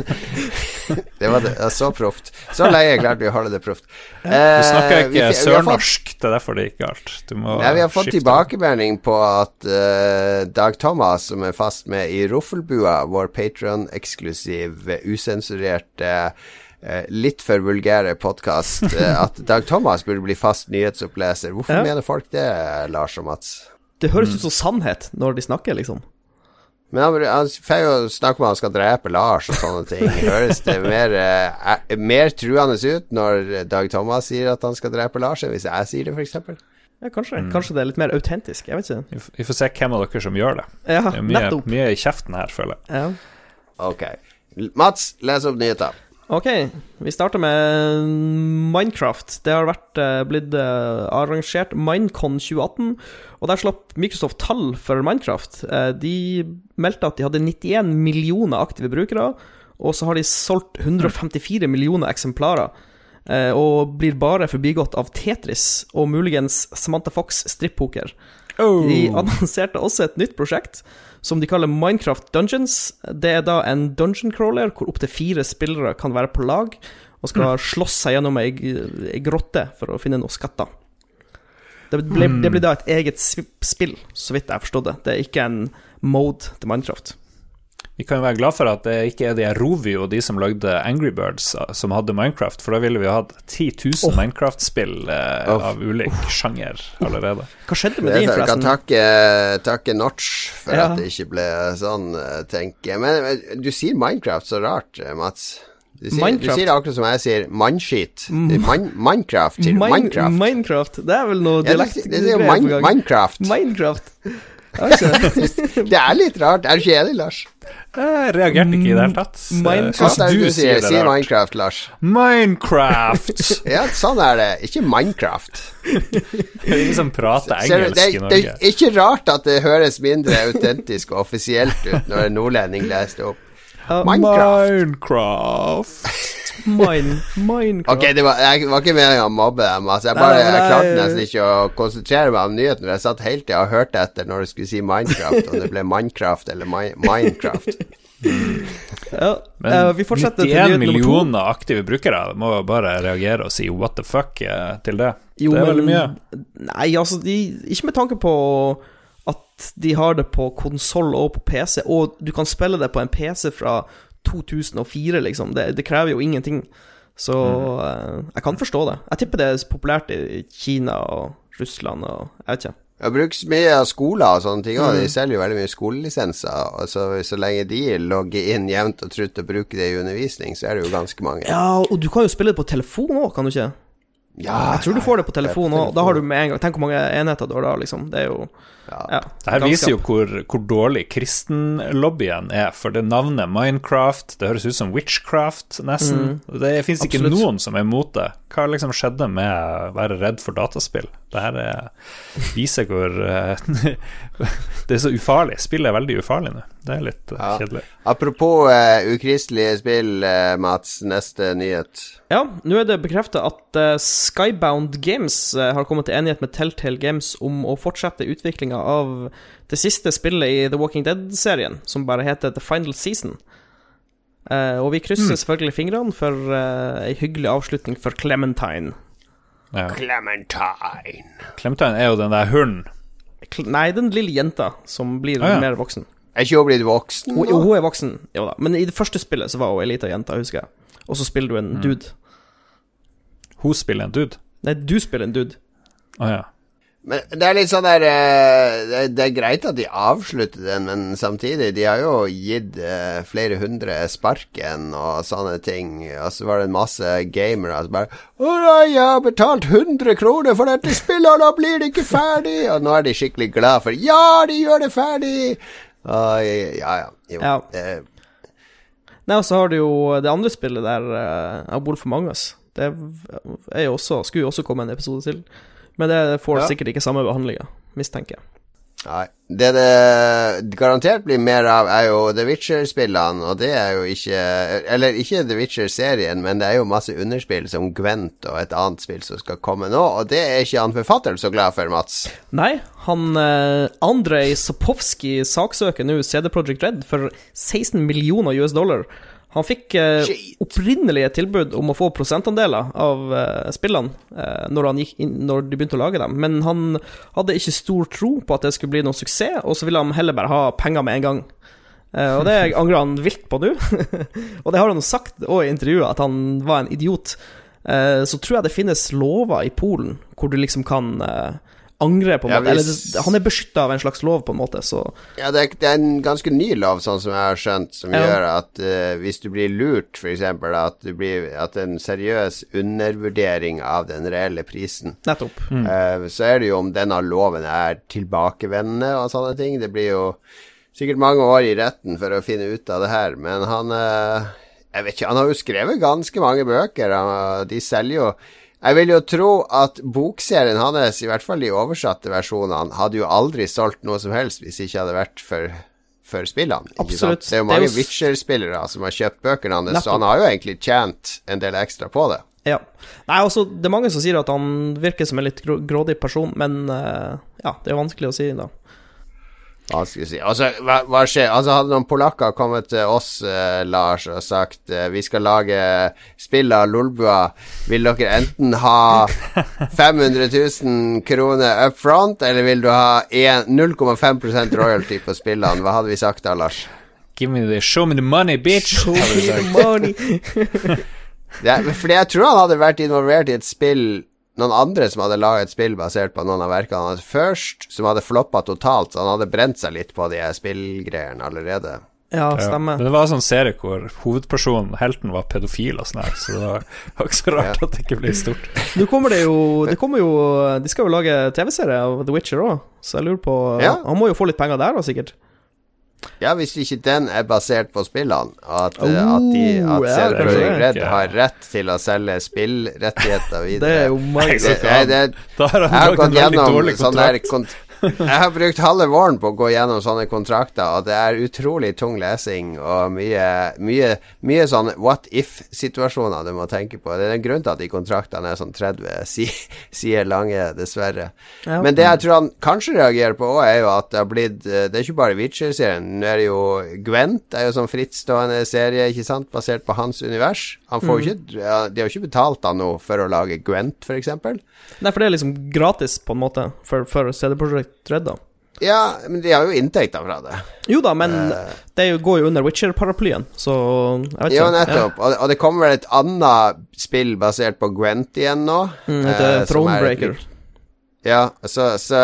Speaker 1: det var, det, så proft. Så lenge klarte vi å holde det proft.
Speaker 2: du snakker ikke eh, sørnorsk, det er derfor det gikk galt.
Speaker 1: Nei, vi har fått tilbakemelding på at uh, Dag Thomas, som er fast med i Roffelbua, vår Patron-eksklusiv, usensurerte uh, litt for vulgære podkast, uh, at Dag Thomas burde bli fast nyhetsoppleser. Hvorfor ja. mener folk det, Lars og Mats?
Speaker 3: Det høres ut som sannhet når de snakker, liksom.
Speaker 1: Men han, får jo snakke om at han skal drepe Lars og sånne ting. Høres det mer, uh, mer truende ut når Dag Thomas sier at han skal drepe Lars, enn hvis jeg sier det, f.eks.?
Speaker 3: Ja, kanskje. Mm. kanskje det er litt mer autentisk. Jeg vet ikke.
Speaker 2: Vi får se hvem av dere som gjør det.
Speaker 3: Ja,
Speaker 2: det er mye, mye i kjeften her, føler jeg.
Speaker 3: Ja.
Speaker 1: Ok. Mats, les opp nyheter.
Speaker 3: Ok, vi starter med Minecraft. Det har vært uh, blitt uh, arrangert Minecon 2018, og der slapp Microsoft tall for Minecraft. Uh, de meldte at de hadde 91 millioner aktive brukere, og så har de solgt 154 millioner eksemplarer. og blir bare forbigått av Tetris og muligens Samantha Fox strippoker.
Speaker 2: Oh.
Speaker 3: De annonserte også et nytt prosjekt som de kaller Minecraft Dungeons. Det er da en dungeon crawler hvor opptil fire spillere kan være på lag og skal mm. slåss seg gjennom ei, ei grotte for å finne noen skatter. Det, det blir da et eget spill, så vidt jeg forstod det. Det er ikke en mode til Minecraft.
Speaker 2: Vi kan jo være glad for at det ikke er de Rovio og de som lagde Angry Birds, som hadde Minecraft, for da ville vi hatt 10 000 oh. Minecraft-spill eh, oh. av ulik oh. sjanger allerede.
Speaker 3: Hva skjedde med de,
Speaker 1: forresten? Jeg kan takke, takke Notch for ja. at det ikke ble sånn, eh, tenker jeg. Men du sier Minecraft så rart, eh, Mats. Du sier, du sier, akkurat som jeg sier mannskit. Man, Minecraft, sier du. Minecraft.
Speaker 3: Minecraft. Det er vel noe dialekt?
Speaker 1: Ja, det, det, det Minecraft.
Speaker 3: Minecraft.
Speaker 1: det er litt rart. Er du ikke enig, Lars?
Speaker 2: Jeg reagerte ikke i det hele tatt.
Speaker 1: Minecraft. Hva er det du sier? Si Minecraft, Lars.
Speaker 2: Minecraft!
Speaker 1: ja, sånn er det. Ikke Minecraft.
Speaker 2: det er ingen som prater engelsk
Speaker 1: det,
Speaker 2: i Norge.
Speaker 1: Det er ikke rart at det høres mindre autentisk og offisielt ut når en nordlending leser det opp.
Speaker 2: Minecraft. Minecraft.
Speaker 3: Mine, Minecraft.
Speaker 1: Ok, det var, jeg var ikke meningen å mobbe dem. Altså, jeg, bare, jeg klarte nesten ikke å konsentrere meg om nyheten. Jeg satt hele tida og hørte etter når du skulle si Minecraft, om det ble Minecraft eller My Minecraft.
Speaker 3: ja, Men uh, vi fortsetter
Speaker 2: 91 millioner aktive brukere må bare reagere og si what the fuck eh, til det. Jo, det er men, veldig mye.
Speaker 3: Nei, altså, de, ikke med tanke på at de har det på konsoll og på PC, og du kan spille det på en PC fra 2004, liksom. Det, det krever jo ingenting. Så mm. jeg kan forstå det. Jeg tipper det er populært i Kina og Russland og Jeg vet ikke.
Speaker 1: Det brukes mye av skoler og sånne ting, og mm. de selger jo veldig mye skolelisenser. Og så, så lenge de logger inn jevnt og trutt og bruker det i undervisning, så er det jo ganske mange.
Speaker 3: Ja, og du kan jo spille det på telefon òg, kan du ikke? Ja, jeg tror du får det på telefon òg. Da har du med en gang Tenk hvor mange enheter du har da, liksom. Det er jo
Speaker 2: ja. ja det her viser jo hvor, hvor dårlig kristenlobbyen er, for det navnet Minecraft Det høres ut som witchcraft, nesten. Mm. Det fins ikke noen som er imot det. Hva liksom skjedde med å være redd for dataspill? Det her er, viser hvor uh, Det er så ufarlig. Spillet er veldig ufarlig nå. Det er litt uh, ja. kjedelig.
Speaker 1: Apropos uh, ukristelige spill, Mats. Neste nyhet.
Speaker 3: Ja, nå er det bekrefta at Skybound Games har kommet til enighet med Telltale Games om å fortsette utviklinga av det siste spillet i The Walking Dead-serien, som bare heter The Final Season. Uh, og vi krysser mm. selvfølgelig fingrene for uh, ei hyggelig avslutning for Clementine.
Speaker 1: Ja. Clementine.
Speaker 2: Clementine er jo den der hunden.
Speaker 3: Nei, den lille jenta som blir ah, ja. mer voksen.
Speaker 1: Er ikke hun blitt voksen?
Speaker 3: Hun, jo, hun er voksen, jo da. Men i det første spillet så var hun ei lita jente, husker jeg. Og så spiller du en mm. dude.
Speaker 2: Hun spiller en dude?
Speaker 3: Nei, du spiller en dude.
Speaker 2: Å ah, ja.
Speaker 1: Men det er litt sånn der eh, Det er greit at de avslutter den, men samtidig De har jo gitt eh, flere hundre sparken og sånne ting. Og så var det en masse gamere som bare 'Å jeg har betalt 100 kroner for dette spillet, og da blir det ikke ferdig!' Og nå er de skikkelig glad for 'Ja, de gjør det ferdig!' Og ja, ja. Jo.
Speaker 3: Ja.
Speaker 1: Eh.
Speaker 3: Nei, og så har du jo det andre spillet der, uh, Wolf Among Us. Det er jo også, skulle jo også komme en episode til. Men det får
Speaker 1: Ja.
Speaker 3: sikkert ikke samme behandlinga, mistenker jeg.
Speaker 1: Nei. Det det garantert blir mer av, er jo The Witcher-spillene, og det er jo ikke Eller ikke The Witcher-serien, men det er jo masse underspill som Gwent og et annet spill som skal komme nå, og det er ikke han forfatteren så glad for, Mats.
Speaker 3: Nei, han eh, Andrej Sopovskij saksøker nå CD Projekt Red for 16 millioner US dollar. Han fikk eh,
Speaker 1: Shit.
Speaker 3: opprinnelig et tilbud om å få prosentandeler av eh, spillene eh, når, inn, når de begynte å lage dem, men han hadde ikke stor tro på at det skulle bli noen suksess, og så ville han heller bare ha penger med en gang. Eh, og det angrer han vilt på nå. og det har han sagt òg i intervjuet, at han var en idiot. Eh, så tror jeg det finnes lover i Polen hvor du liksom kan eh, angre, på en
Speaker 1: Ja,
Speaker 3: måte. Eller
Speaker 1: hvis-
Speaker 3: det, han er beskytta av en slags lov, på en måte, så
Speaker 1: Ja, det er, det er en ganske ny lov, sånn som jeg har skjønt, som
Speaker 3: Ja.
Speaker 1: gjør at uh, hvis du blir lurt, f.eks., at, du blir- at en seriøs undervurdering av den reelle prisen
Speaker 3: nettopp.
Speaker 1: Eh, så er det jo om denne loven er tilbakevendende og sånne ting. Det blir jo sikkert mange år i retten for å finne ut av det her, men han uh, Jeg vet ikke, han har jo skrevet ganske mange bøker, han, de selger jo Jeg vil jo tro at bokserien hans, i hvert fall de oversatte versjonene, hadde jo aldri solgt noe som helst hvis det ikke hadde vært for for spillene.
Speaker 3: Absolutt.
Speaker 1: Det er jo mange
Speaker 3: jo
Speaker 1: Witcher-spillere som har kjøpt bøkene hans, så han har jo egentlig tjent en del ekstra på det.
Speaker 3: Ja. Nei, altså, det er mange som sier at han virker som en litt grådig person, men eh, ja, det er vanskelig å si, da.
Speaker 1: Hva å si Altså, hva, hva skjer? Altså, hadde noen polakker kommet til oss, eh, Lars, og sagt eh, vi skal lage spill av Lolbua, vil dere enten ha 500 000 kroner up front, eller vil du ha en- 0,5 royalty på spillene? Hva hadde vi sagt da, Lars?
Speaker 2: Give me the show me the money, bitch. Show me the
Speaker 3: Money.
Speaker 1: Det, fordi jeg tror han hadde vært involvert i et spill noen andre som hadde laget et spill basert på noen av verkene hans først, som hadde floppa totalt, så han hadde brent seg litt på de spillgreiene allerede.
Speaker 3: Ja,
Speaker 2: Ja.
Speaker 3: stemmer.
Speaker 2: Men det var en sånn serie hvor hovedpersonen, helten, var pedofil og sånn her, så det var ikke så rart at det ikke ble stort.
Speaker 3: Nå kommer det jo Det kommer jo De skal jo lage TV-serie av The Witcher òg, så jeg lurer på
Speaker 1: Ja.
Speaker 3: Han må jo få litt penger der, da, sikkert.
Speaker 1: Ja, hvis ikke den er basert på spillene, og at, oh, at, de, at
Speaker 3: ja,
Speaker 1: Red har rett til å selge spillrettigheter videre.
Speaker 3: Det er jo
Speaker 1: det,
Speaker 2: Da har
Speaker 1: Jeg
Speaker 2: han
Speaker 1: har gått
Speaker 2: en veldig
Speaker 1: gjennom
Speaker 2: dårlig
Speaker 1: sånn der
Speaker 2: kontrakt.
Speaker 1: Jeg har brukt halve våren på å gå gjennom sånne kontrakter, og det er utrolig tung lesing og mye, mye, mye sånn what if-situasjoner du må tenke på. Det er en grunn til at de kontraktene er sånn 30 si- sider lange, dessverre.
Speaker 3: Ja.
Speaker 1: Men det jeg tror han kanskje reagerer på òg, er jo at det har blitt eh, Det er ikke bare Witcher-serien. Nå er det jo Gwent, det er jo sånn frittstående serie, ikke sant, basert på hans univers. Han får mm. ikke De har jo ikke betalt han noe for å lage Gwent, eksempel.
Speaker 3: Nei, for det er liksom gratis, på en måte, for, for CD Projekt Red, da.
Speaker 1: Ja, men de har jo inntekter fra det.
Speaker 3: Jo da, men
Speaker 1: uh,
Speaker 3: det går jo under Witcher-paraplyen, så jeg vet ikke.
Speaker 1: Jo, nettopp. Og, og det kommer vel et annet spill basert på Gwent igjen nå.
Speaker 3: Mm,
Speaker 1: eh,
Speaker 3: heter
Speaker 1: som er
Speaker 3: Thronebreaker.
Speaker 1: Ja, så, så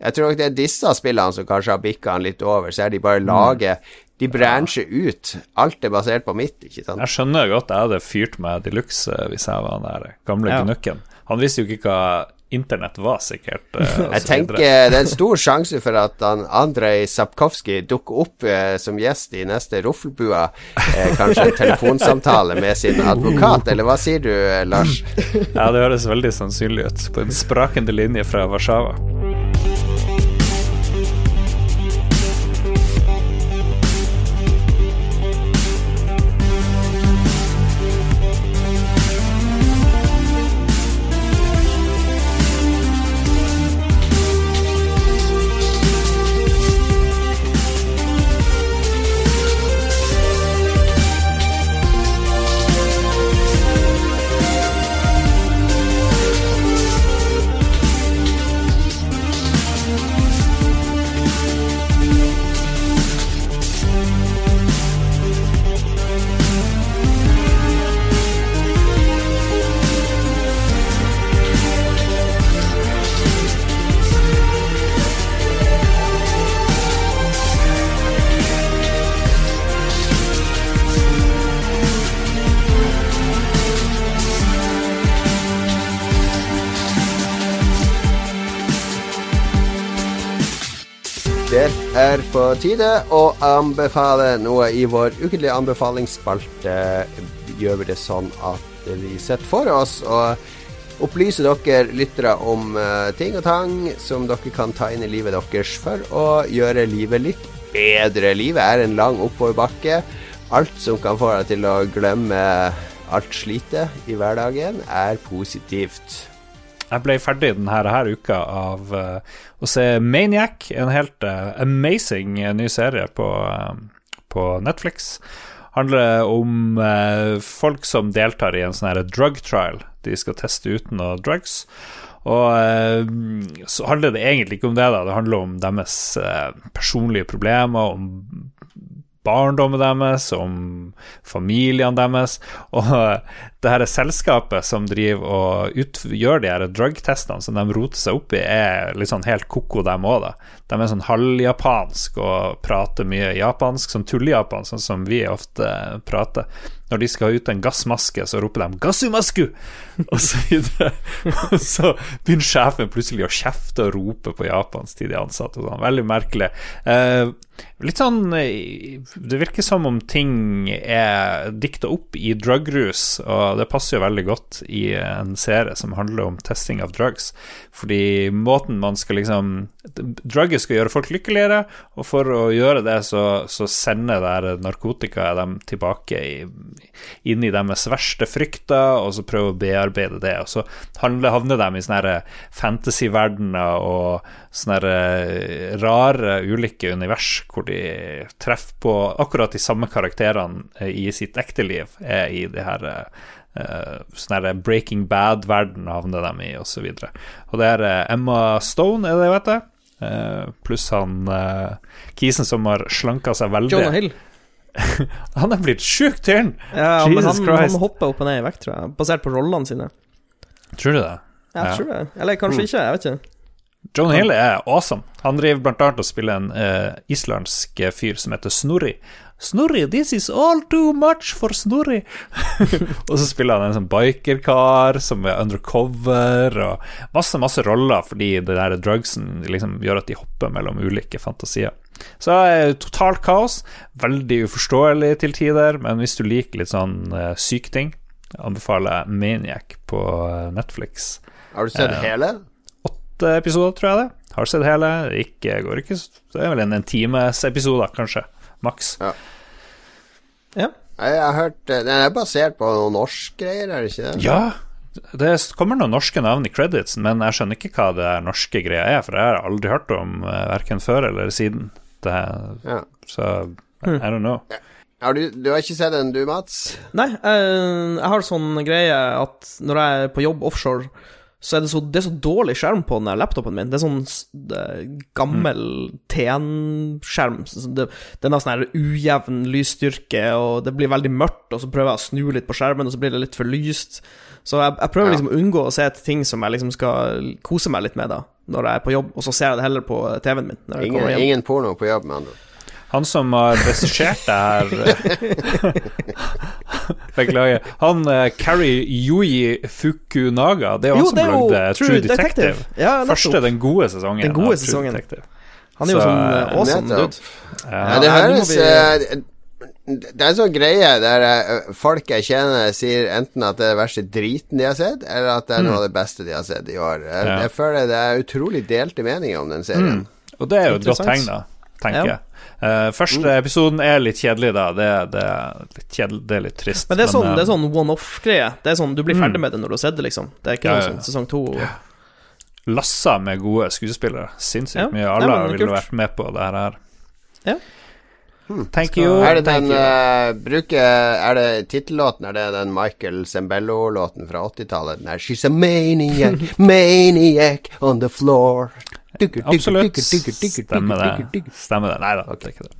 Speaker 1: jeg tror nok det er disse spillene som kanskje har bikka han litt over. Så er de
Speaker 3: Mm.
Speaker 1: bare lager De bransjer ut. Alt er basert på mitt, ikke sant.
Speaker 2: Jeg skjønner godt jeg hadde fyrt meg de luxe hvis jeg var den der gamle
Speaker 3: Ja.
Speaker 2: gnukken. Han visste jo ikke hva internett var, sikkert. eh,
Speaker 1: Jeg tenker
Speaker 2: videre.
Speaker 1: det er en stor sjanse for at han Andrej Sapkowski dukker opp eh, som gjest i neste Roffelbua. Eh, kanskje en telefonsamtale med sin advokat, eller hva sier du, eh, Lars?
Speaker 2: Ja, det høres veldig sannsynlig ut. På en sprakende linje fra Warszawa.
Speaker 1: På tide å anbefale noe i vår ukentlige anbefalingsspalte. Gjør vi det sånn at vi setter for oss å opplyse dere lyttere om uh, ting og tang som dere kan ta inn i livet deres for å gjøre livet litt bedre. Livet er en lang oppoverbakke. Alt som kan få deg til å glemme alt slitet i hverdagen, er positivt.
Speaker 2: Jeg ble ferdig denne her uka av uh, å se Maniac, en helt uh, amazing ny serie på, på Netflix handler om eh, folk som deltar i en sånn her drug trial. De skal teste ut noe drugs. Og eh, så handler det egentlig ikke om det, da. Det handler om deres eh, personlige problemer, om barndommen deres, om familiene deres. Og det her selskapet som driver og gjør de her drug-testene som de roter seg opp i, er litt sånn helt ko-ko, dem òg, da. De er sånn halvjapansk og prater mye japansk, sånn tullejapansk, sånn som vi ofte prater. Når de skal ha ut en gassmaske, så roper de 'gassumasku!' og så videre. Og så begynner sjefen plutselig å kjefte og rope på japansk til de ansatte. Sånn. Veldig merkelig. Eh, litt sånn eh, Det virker som om ting er dikta opp i drugrus, og det passer jo veldig godt i en serie som handler om testing av drugs. Fordi måten man skal liksom Drugget skal gjøre folk lykkeligere, og for å gjøre det, så, så sender det narkotika dem tilbake i inn i deres verste frykter, og så prøve å bearbeide det. Og så havner de i sånne fantasyverdener og sånne rare, ulike univers hvor de treffer på akkurat de samme karakterene i sitt ekte liv, er i det her Uh, sånn Breaking Bad-verden havner de i, osv. Og, så og det er Emma Stone, er det vet? Uh, pluss han kisen som har slanka seg veldig.
Speaker 3: Jonah Hill.
Speaker 2: han er blitt sjuk, tynn!
Speaker 3: Ja, men han, han, hopper opp og ned i vekt, tror jeg. Basert på rollene sine.
Speaker 2: Tror du det?
Speaker 3: Jeg ja. tror det. Eller kanskje mm. ikke, jeg vet ikke.
Speaker 2: John Hill er awesome. Han driver blant annet og spiller en uh, islandsk fyr som heter Snorri. Snorri, this is all too much for Snorri. og så spiller han en sånn bikerkar som er undercover, og masse, masse roller fordi det der drugsen liksom gjør at de hopper mellom ulike fantasier. Så er totalt kaos. Veldig uforståelig til tider, men hvis du liker litt sånn uh, syke ting, anbefaler jeg Maniac på uh, Netflix.
Speaker 1: Har du sett uh, hele?
Speaker 2: Åtte episoder, tror jeg det. Har sett hele. Ikke, går ikke Det er vel en, en times episode, kanskje. Maks.
Speaker 1: Ja.
Speaker 3: ja.
Speaker 1: Jeg har hørt Den er basert på noen norske greier, er det ikke det?
Speaker 2: Ja, det kommer noen norske navn i credits, men jeg skjønner ikke hva det norske greia er, for jeg har aldri hørt om verken før eller siden. Det, ja. Så I don't know.
Speaker 1: Har du, du, har ikke sett den, du, Mats?
Speaker 3: Nei, jeg, jeg har sånn greie at når jeg er på jobb offshore, så er det så, det er så dårlig skjerm på den laptopen min. Det er sånn det gammel mm. TN-skjerm. Den har sånn her ujevn lysstyrke, og det blir veldig mørkt, og så prøver jeg å snu litt på skjermen, og så blir det litt for lyst. Så jeg, jeg prøver liksom å unngå å se etter ting som jeg liksom skal kose meg litt med, da når jeg er på jobb, og så ser jeg det heller på TV-en min.
Speaker 1: Ingen, ingen, porno på jobb, med andre
Speaker 2: Han som har regissert det her Beklager. Han uh, Carrie Yui Fukunaga, det er jo han som lagde True Detective. Detective.
Speaker 3: Ja,
Speaker 2: Første, den gode sesongen.
Speaker 3: Den gode sesongen. Han er jo så, sånn uh, awesome dude.
Speaker 1: Ja, ja, det høres uh, det er en sånn greie der uh, folk jeg kjenner, sier enten at det er det verste driten de har sett, eller at det er noe av det beste de har sett i år. Jeg, ja. jeg føler det er utrolig delte meninger om den serien. Mm.
Speaker 2: Og det er jo et godt tegn, da, tenker jeg. Uh, første mm. episoden er litt kjedelig, da. Det, det, er, litt kjedelig, det er litt trist.
Speaker 3: Men det er sånn, sånn one-off-greie. Det er sånn Du blir mm. ferdig med det når du har sett det, liksom. Det er ikke noe sånn sesong to.
Speaker 2: Lassa med gode skuespillere. Sinnssykt mye. Alle ville vært med på det her.
Speaker 3: Ja.
Speaker 2: Hmm. Thank you.
Speaker 1: Er det den uh, bruker Er det tittellåten? Er det den Michael Zembello-låten fra 80-tallet? Den er She's a maniac, maniac on the floor.
Speaker 2: Dugger, Absolutt. Stemmer det. Stemmer det. Nei da, det er ikke det.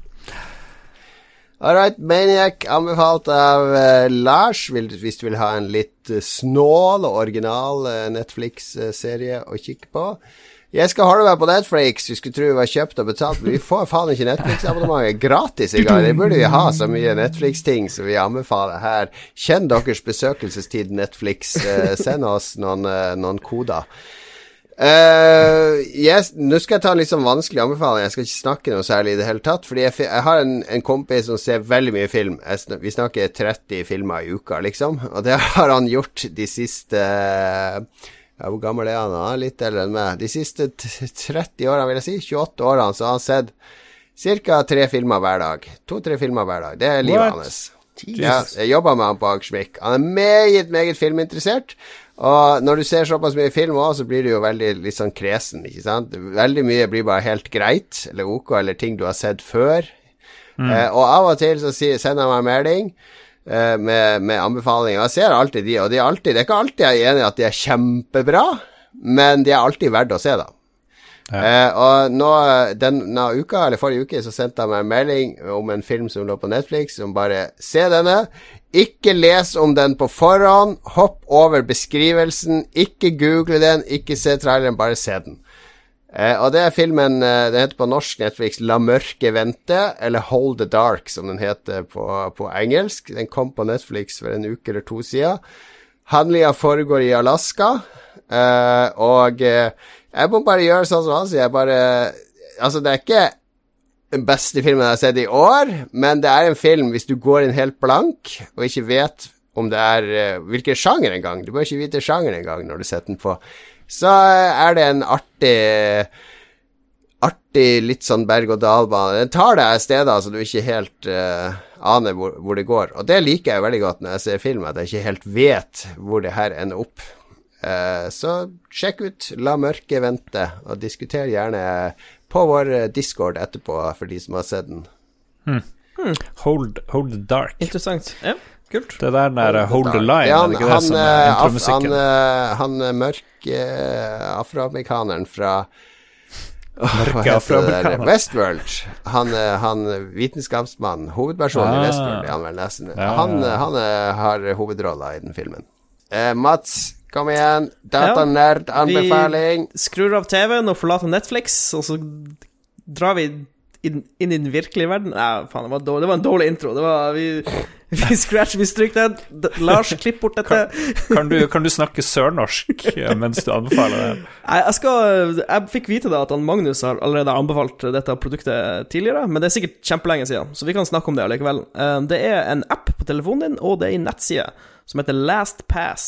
Speaker 1: All right, Maniac anbefalt av uh, Lars, hvis du vil ha en litt uh, snål og original uh, Netflix-serie å kikke på. Jeg skal holde meg på Netflix. Du skulle tro vi var kjøpt og betalt, men vi får faen ikke Netflix-abonnementet gratis engang. Det burde vi ha så mye Netflix-ting som vi anbefaler her. Kjenn deres besøkelsestid, Netflix. Eh, send oss noen, eh, noen koder. Uh, yes, Nå skal jeg ta en litt sånn vanskelig anbefaling. Jeg skal ikke snakke noe særlig i det hele tatt. Fordi jeg, jeg har en, en, kompis som ser veldig mye film. Sn vi snakker 30 filmer i uka, liksom. Og det har han gjort de siste ja, Hvor gammel er han? Han er litt eldre enn meg. De siste 30 årene, vil jeg si. 28 årene, så har han sett ca. tre filmer hver dag. To-tre filmer hver dag. Det er livet What? hans. Ja, jeg jobba med han på Akersmik. Han er meget, meget filminteressert. Og når du ser såpass mye film òg, så blir du jo veldig litt sånn kresen, ikke sant. Veldig mye blir bare helt greit, eller ok, eller ting du har sett før. Mm. Eh, og av og til så sender han meg melding med, med, anbefalinger. Jeg ser alltid de, og de er alltid, det er ikke alltid jeg er enig i at de er kjempebra, men de er alltid verdt å se, da. Ja. Eh, og nå, denne uka, eller forrige uke, så sendte han meg en melding om en film som lå på Netflix, som bare Se denne. Ikke les om den på forhånd. Hopp over beskrivelsen. Ikke google den, ikke se traileren, bare se den. Eh, og det er filmen eh, Den heter på norsk Netflix La mørke vente, eller Hold the Dark, som den heter på, på engelsk. Den kom på Netflix for en uke eller to siden. Handlinga foregår i Alaska, eh, og eh, jeg må bare gjøre sånn som han sier. Jeg bare Altså, det er ikke den beste filmen jeg har sett i år, men det er en film hvis du går inn helt blank og ikke vet om det er uh, hvilken sjanger engang. Du bør ikke vite sjanger engang når du setter den på. Så uh, er det en artig Artig, litt sånn berg-og-dal-bane. Den tar deg steder så du ikke helt uh, aner hvor, hvor, det går. Og det liker jeg veldig godt når jeg ser film, at jeg ikke helt vet hvor det her ender opp. så sjekk ut La mørket vente, og diskuter gjerne på vår eh, discord etterpå, for de som har sett den.
Speaker 2: Hmm. Hmm. Hold, hold, the dark.
Speaker 3: Interessant. Ja, kult.
Speaker 2: Det der der Hold, the line,
Speaker 1: ja, han, er det ikke det som er eh, intromusikken? Han, han, han mørke uh, afroamerikaneren fra
Speaker 2: Mørke afroamerikaneren.
Speaker 1: Westworld. Han, han vitenskapsmannen, hovedpersonen ah. i Westworld, er han vel nesten. Ja, han, han har hovedrolla i den filmen. Uh, Mats, Kom igjen. Datanerd-anbefaling.
Speaker 3: Vi skrur av TV-en og forlater Netflix, og så drar vi inn, inn i den virkelige verden. Nei, faen, det var, dårlig, det var en dårlig intro. Det var Vi, vi scratch, vi stryker den. Lars, klipp bort dette.
Speaker 2: Kan, kan, du, kan du, snakke sørnorsk mens du anbefaler det?
Speaker 3: Jeg skal Jeg fikk vite da at Magnus har allerede anbefalt dette produktet tidligere, men det er sikkert kjempelenge siden, så vi kan snakke om det allikevel. Eh, det er en app på telefonen din, og det er en nettside som heter LastPass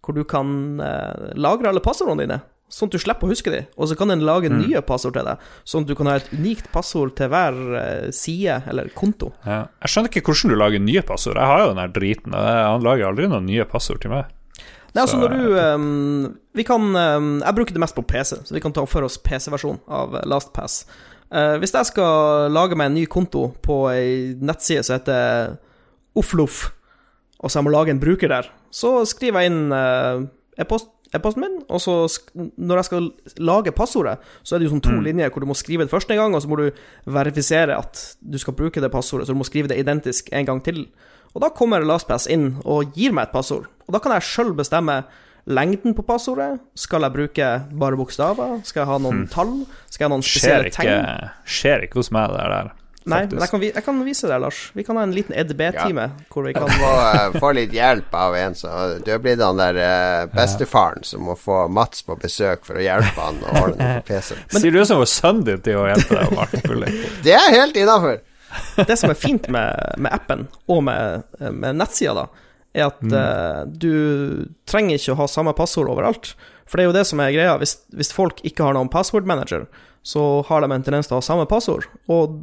Speaker 3: hvor du kan eh, lagre alle passordene dine, sånn at du slipper å huske dem. Og så kan den lage mm. nye passord til deg, sånn at du kan ha et unikt passord til hver eh, side eller konto.
Speaker 2: Ja. Jeg skjønner ikke hvordan du lager nye passord. Jeg har jo den her driten, han lager aldri noen nye passord til meg.
Speaker 3: Nei, altså når du um, Vi kan um, Jeg bruker det mest på PC, så vi kan ta for oss PC-versjonen av LastPass. Uh, hvis jeg skal lage meg en ny konto på ei nettside som heter Offloff, og så jeg må lage en bruker der, så skriver jeg inn uh, e-posten min, og så når jeg skal lage passordet, så er det jo sånn to mm. linjer hvor du må skrive det første gang, og så må du verifisere at du skal bruke det passordet, så du må skrive det identisk en gang til. Og da kommer LastPass inn og gir meg et passord, og da kan jeg sjøl bestemme lengden på passordet. Skal jeg bruke bare bokstaver? Skal jeg ha noen mm. tall? Skal jeg ha noen spesielle tegn?
Speaker 2: Skjer ikke hos meg, det der.
Speaker 3: Nei, men jeg kan, jeg kan, vise deg, Lars. Vi kan ha en liten EDB-time. Ja. Hvor vi kan
Speaker 1: må uh, få litt hjelp av en som Du er blitt han der uh, bestefaren som må få Mats på besøk for å hjelpe han å ordne på
Speaker 2: PC-en. Sier du som var sønnen din til å hjelpe deg med alt mulig?
Speaker 1: Det er helt innafor.
Speaker 3: Det som er fint med, med appen og med, med nettsida, da, er at mm. uh, du trenger ikke å ha samme passord overalt. For det er jo det som er greia. Hvis, hvis folk ikke har noen password manager, så har de en tendens til å ha samme passord. Og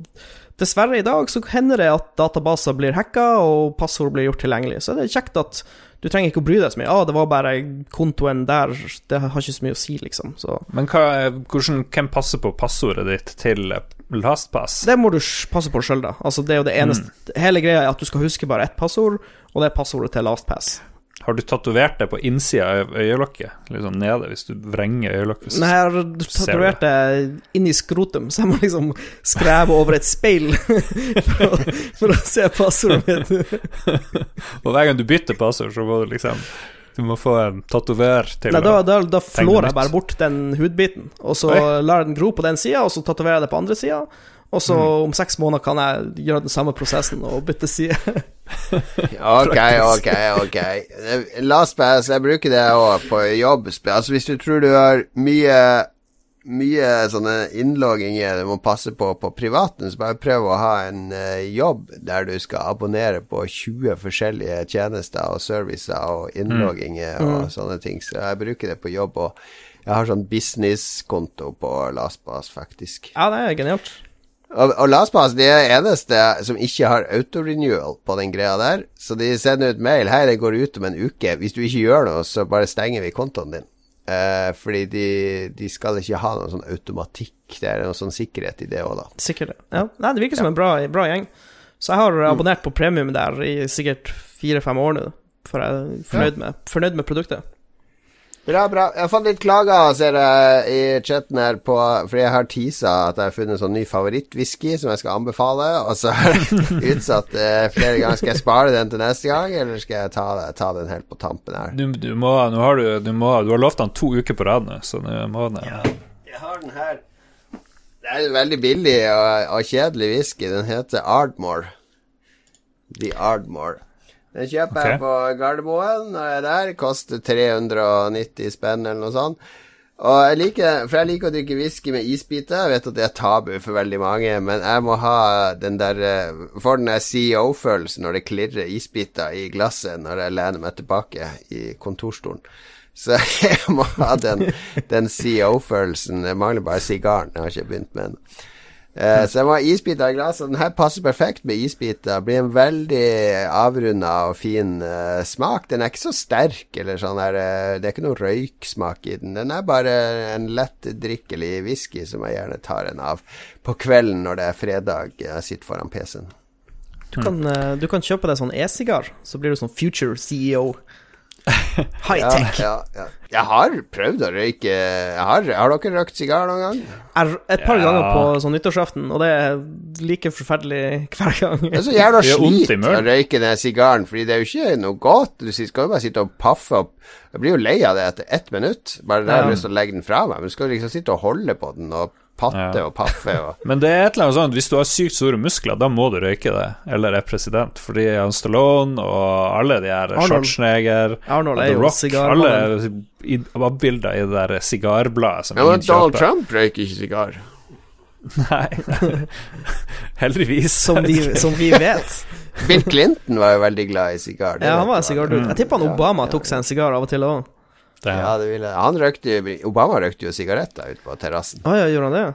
Speaker 3: Dessverre i dag så hender det at databaser blir hacka, og passord blir gjort tilgjengelig. Så det er kjekt at du trenger ikke å bry deg så mye. Ah, det var bare kontoen der, det har ikke så mye å si, liksom. Så.
Speaker 2: Men hva, hvordan, hvem passer på passordet ditt til LastPass?
Speaker 3: Det må du passe på sjøl, da. Altså, det er jo det eneste mm. Hele greia er at du skal huske bare ett passord, og det er passordet til LastPass.
Speaker 2: Har du tatovert det på innsida av øyelokket? Sånn nede, hvis du vrenger øyelokket?
Speaker 3: Nei, jeg har tatovert det inni skrotum, så jeg må liksom skreve over et speil for, å, for å se passordet mitt.
Speaker 2: og hver gang du bytter passord, så må du liksom du må få en tatover til
Speaker 3: Nei, da, da, da flår jeg bare bort den hudbiten, og så Oi. lar jeg den gro på den sida, og så tatoverer jeg det på andre sida, Og så om seks måneder kan jeg gjøre den samme prosessen og bytte side.
Speaker 1: Ok, ok, ok. LastPass, jeg bruker det òg på jobb. Altså Hvis du tror du har mye mye sånne innlogginger du må passe på på privaten, så bare prøv å ha en uh, jobb der du skal abonnere på 20 forskjellige tjenester og servicer og innlogginger mm. og mm. sånne ting. Så jeg bruker det på jobb, og jeg har sånn businesskonto på LastPass, faktisk.
Speaker 3: Ja, det er genialt.
Speaker 1: Og, og LastPass de er eneste som ikke har autorenewal på den greia der. Så de sender ut mail 'Hei, det går ut om en uke. Hvis du ikke gjør noe, så bare stenger vi kontoen din'. Eh, fordi de, de, skal ikke ha noen sånn automatikk. Det er noe sånn sikkerhet i det òg, da.
Speaker 3: Sikkert, ja. Nei, det virker som ja. en bra, bra, gjeng. Så jeg har mm. abonnert på premium der i sikkert fire-fem år nå, for jeg er fornøyd, ja. med, fornøyd med produktet.
Speaker 1: Bra, bra. Jeg har fått litt klager, ser jeg, i chatten her på Fordi jeg har teasa at jeg har funnet en sånn ny favorittwhisky som jeg skal anbefale. Og så har jeg utsatt eh, flere ganger. Skal jeg spare den til neste gang, eller skal jeg ta, ta den helt på tampen her?
Speaker 2: Du, du må, nå har du, du, må, du har lovt den to uker på rad nå, så nå må den
Speaker 1: ja, Jeg har den her. Det er en veldig billig og, og kjedelig whisky. Den heter Ardmore. The Ardmore. Den kjøper okay. jeg på Gardermoen når jeg er der. Koster 390 spenn eller noe sånt. Og jeg liker, For jeg liker å drikke whisky med isbiter. Jeg vet at det er tabu for veldig mange, men jeg må ha den der eh, Får den der CEO-følelsen når det klirrer isbiter i glasset når jeg lener meg tilbake i kontorstolen. Så jeg må ha den, den CEO-følelsen. Jeg mangler bare sigaren. Jeg har ikke begynt med den. Uh, så jeg må ha isbiter i glasset. den her passer perfekt med isbiter. Blir en veldig avrunda og fin eh, smak. Den er ikke så sterk, eller sånn her uh, Det er ikke noe røyksmak i den. Den er bare en lettdrikkelig whisky som jeg gjerne tar en av på kvelden når det er fredag. Jeg sitter foran PC-en.
Speaker 3: Du kan, du kan kjøpe deg sånn e-sigar, så blir du sånn future CEO. High-tech.
Speaker 1: Ja, ja, ja. Jeg har prøvd å røyke Har, har dere røykt sigar noen gang?
Speaker 3: Er, et par ganger på sånn nyttårsaften, og det er like forferdelig hver gang.
Speaker 1: Det er så jævla slit å røyke den sigaren, fordi det er jo ikke noe godt. Du skal jo bare sitte og paffe opp. Jeg blir jo lei av det etter ett minutt. Bare der ja. lyst til å legge den fra meg. Men du skal liksom sitte og holde på den og patte og paffe og
Speaker 2: Men det er et eller annet sånt Hvis du har sykt store muskler, da må du røyke det, eller er president. Fordi Jan Stallone og alle de her Schwarzenegger,
Speaker 3: Arnold er jo
Speaker 2: Alle var bilder i det der sigarbladet
Speaker 1: som ja, men Donald Trump røyker ikke sigar.
Speaker 2: Nei. Heldigvis.
Speaker 3: Som vi, som vi vet.
Speaker 1: Bill Clinton var jo veldig glad i sigar.
Speaker 3: Ja, han var en sigardude. Mm. Jeg tipper Obama tok seg en sigar av og til òg.
Speaker 1: Ja, det ville Han røykte Obama røykte jo sigaretter ute på terrassen.
Speaker 3: Å oh, ja, gjorde han det?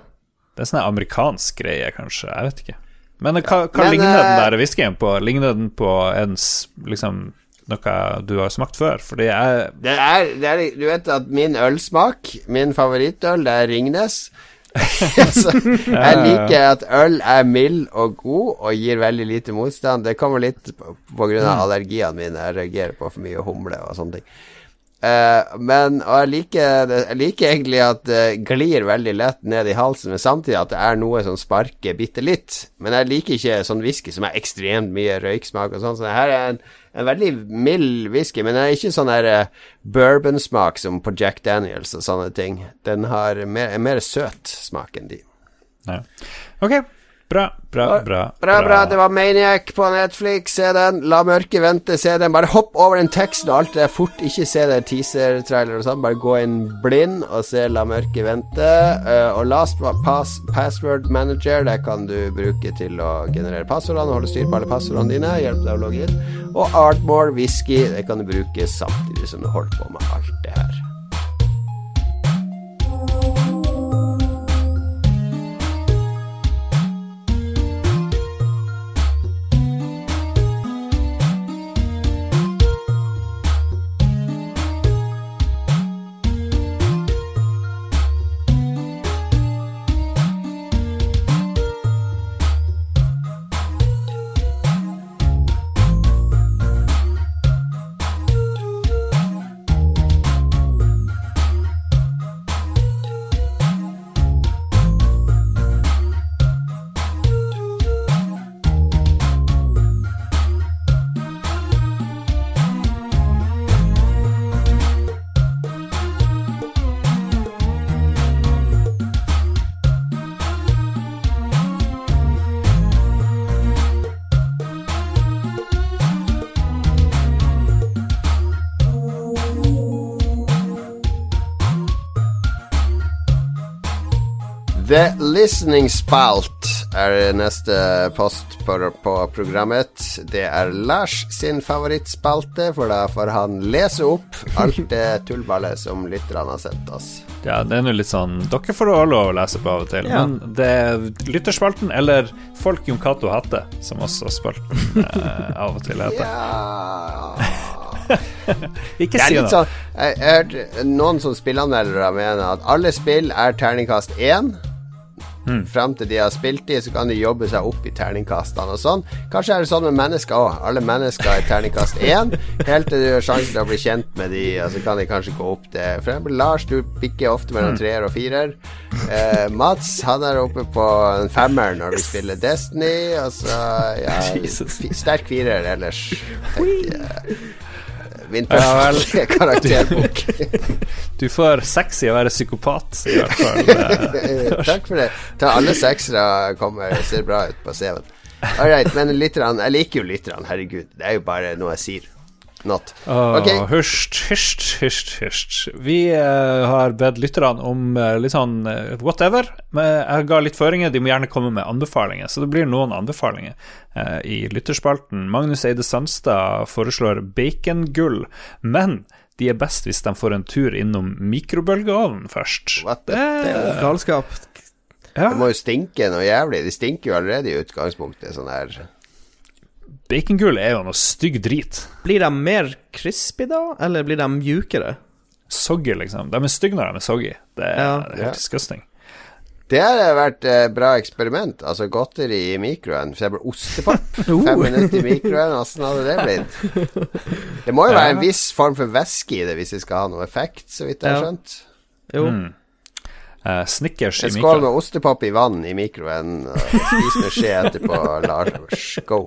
Speaker 2: Det er sånn amerikansk greie, kanskje. Jeg vet ikke. Men hva, hva Men, ligner den eh, der whiskyen på? Ligner den på ens liksom noe du har smakt før? Fordi jeg
Speaker 1: det er, det er, Du vet at min ølsmak, min favorittøl, det er Ringnes. så jeg liker at øl er mild og god og gir veldig lite motstand. Det kommer litt på, på grunn av mm. allergiene mine. Jeg reagerer på for mye humle og sånne ting. Uh, men og jeg liker, jeg liker, egentlig at det glir veldig lett ned i halsen, men samtidig at det er noe som sparker bitte litt. Men jeg liker ikke sånn whisky som er ekstremt mye røyksmak og sånn. Så det her er en, en veldig mild whisky, men det er ikke sånn der uh, bourbonsmak som på Jack Daniels og sånne ting. Den har mer, mer søt smak enn de.
Speaker 2: Ja. Ok, Bra, bra, bra.
Speaker 1: Bra, bra. Det var Maniac på Netflix. Se den. La mørket vente. Se den. Bare hopp over den teksten og alt det er fort. Ikke se det teaser-trailer og sånn. Bare gå inn blind og se La mørket vente. Uh, og Last pass, Password Manager, det kan du bruke til å generere passordene, holde styr på alle passordene dine, hjelpe deg å logge inn. Og Artmore Whisky, det kan du bruke samtidig som du holder på med alt det her. The Listening Spalt er neste post på, på programmet. Det er Lars sin favorittspalte, for da får han lese opp alt det tullballet som lytterne har sendt oss.
Speaker 2: Ja, det er nå litt sånn Dere får også lov å lese på av og til,
Speaker 3: Ja.
Speaker 2: men det er lytterspalten, eller Folk Jon Cato Hatte, som også spalten eh, av og til heter.
Speaker 1: Ja
Speaker 2: Ikke si noe.
Speaker 1: sånn Jeg hørte noen som spillanmeldere mener at alle spill er terningkast én.
Speaker 2: Hmm.
Speaker 1: Fram til de har spilt i, så kan de jobbe seg opp i terningkastene og sånn. Kanskje er det sånn med mennesker òg. Alle mennesker er terningkast én. Helt til du har sjansen til å bli kjent med de, og så kan de kanskje gå opp til For eksempel Lars, du bikker ofte mellom treer og firer. Eh, Mats, han er oppe på en femmer når vi spiller Destiny, og så ja, sterk firer ellers. tenker jeg. Min
Speaker 2: Ja
Speaker 1: første karakterbok.
Speaker 2: Du får seks i å være psykopat, i hvert fall.
Speaker 1: Takk for det. Ta alle seksere kommer ser bra ut på CV-en. All right, men lytterne Jeg liker jo lytterne, herregud. Det er jo bare noe jeg sier. Not.
Speaker 2: Okay.
Speaker 1: Oh,
Speaker 2: Hysj, hysj, hysj, hysj. Vi uh, har bedt lytterne om uh, litt sånn uh, whatever. Men jeg ga litt føringer, de må gjerne komme med anbefalinger. Så det blir noen anbefalinger i lytterspalten. Magnus Eide Sandstad foreslår bacongull, men de er best hvis de får en tur innom mikrobølgeovnen først.
Speaker 1: What the-
Speaker 3: Det er galskap.
Speaker 2: ja,
Speaker 1: Det må jo stinke noe jævlig. De stinker jo allerede i utgangspunktet. Sånn her
Speaker 2: Bacongull er jo noe stygg drit.
Speaker 3: Blir de mer crispy da, eller blir de mjukere?
Speaker 2: Soggy, liksom. De er stygge når de er soggy. Det er,
Speaker 3: Ja.
Speaker 2: det er
Speaker 1: Ja.
Speaker 2: helt disgusting.
Speaker 1: Det har vært eh, bra eksperiment. Altså godteri i mikroen. For eksempel ostepop. Fem minutter i mikroen, åssen hadde det blitt? Det må jo være en viss form for væske i det hvis det skal ha noe effekt, så vidt jeg har
Speaker 3: Ja.
Speaker 1: skjønt.
Speaker 3: Jo.
Speaker 2: Mm. Uh, Snickers i mikroen.
Speaker 1: En skål med ostepop i vann i mikroen, og spis med skje etterpå. Lars, go.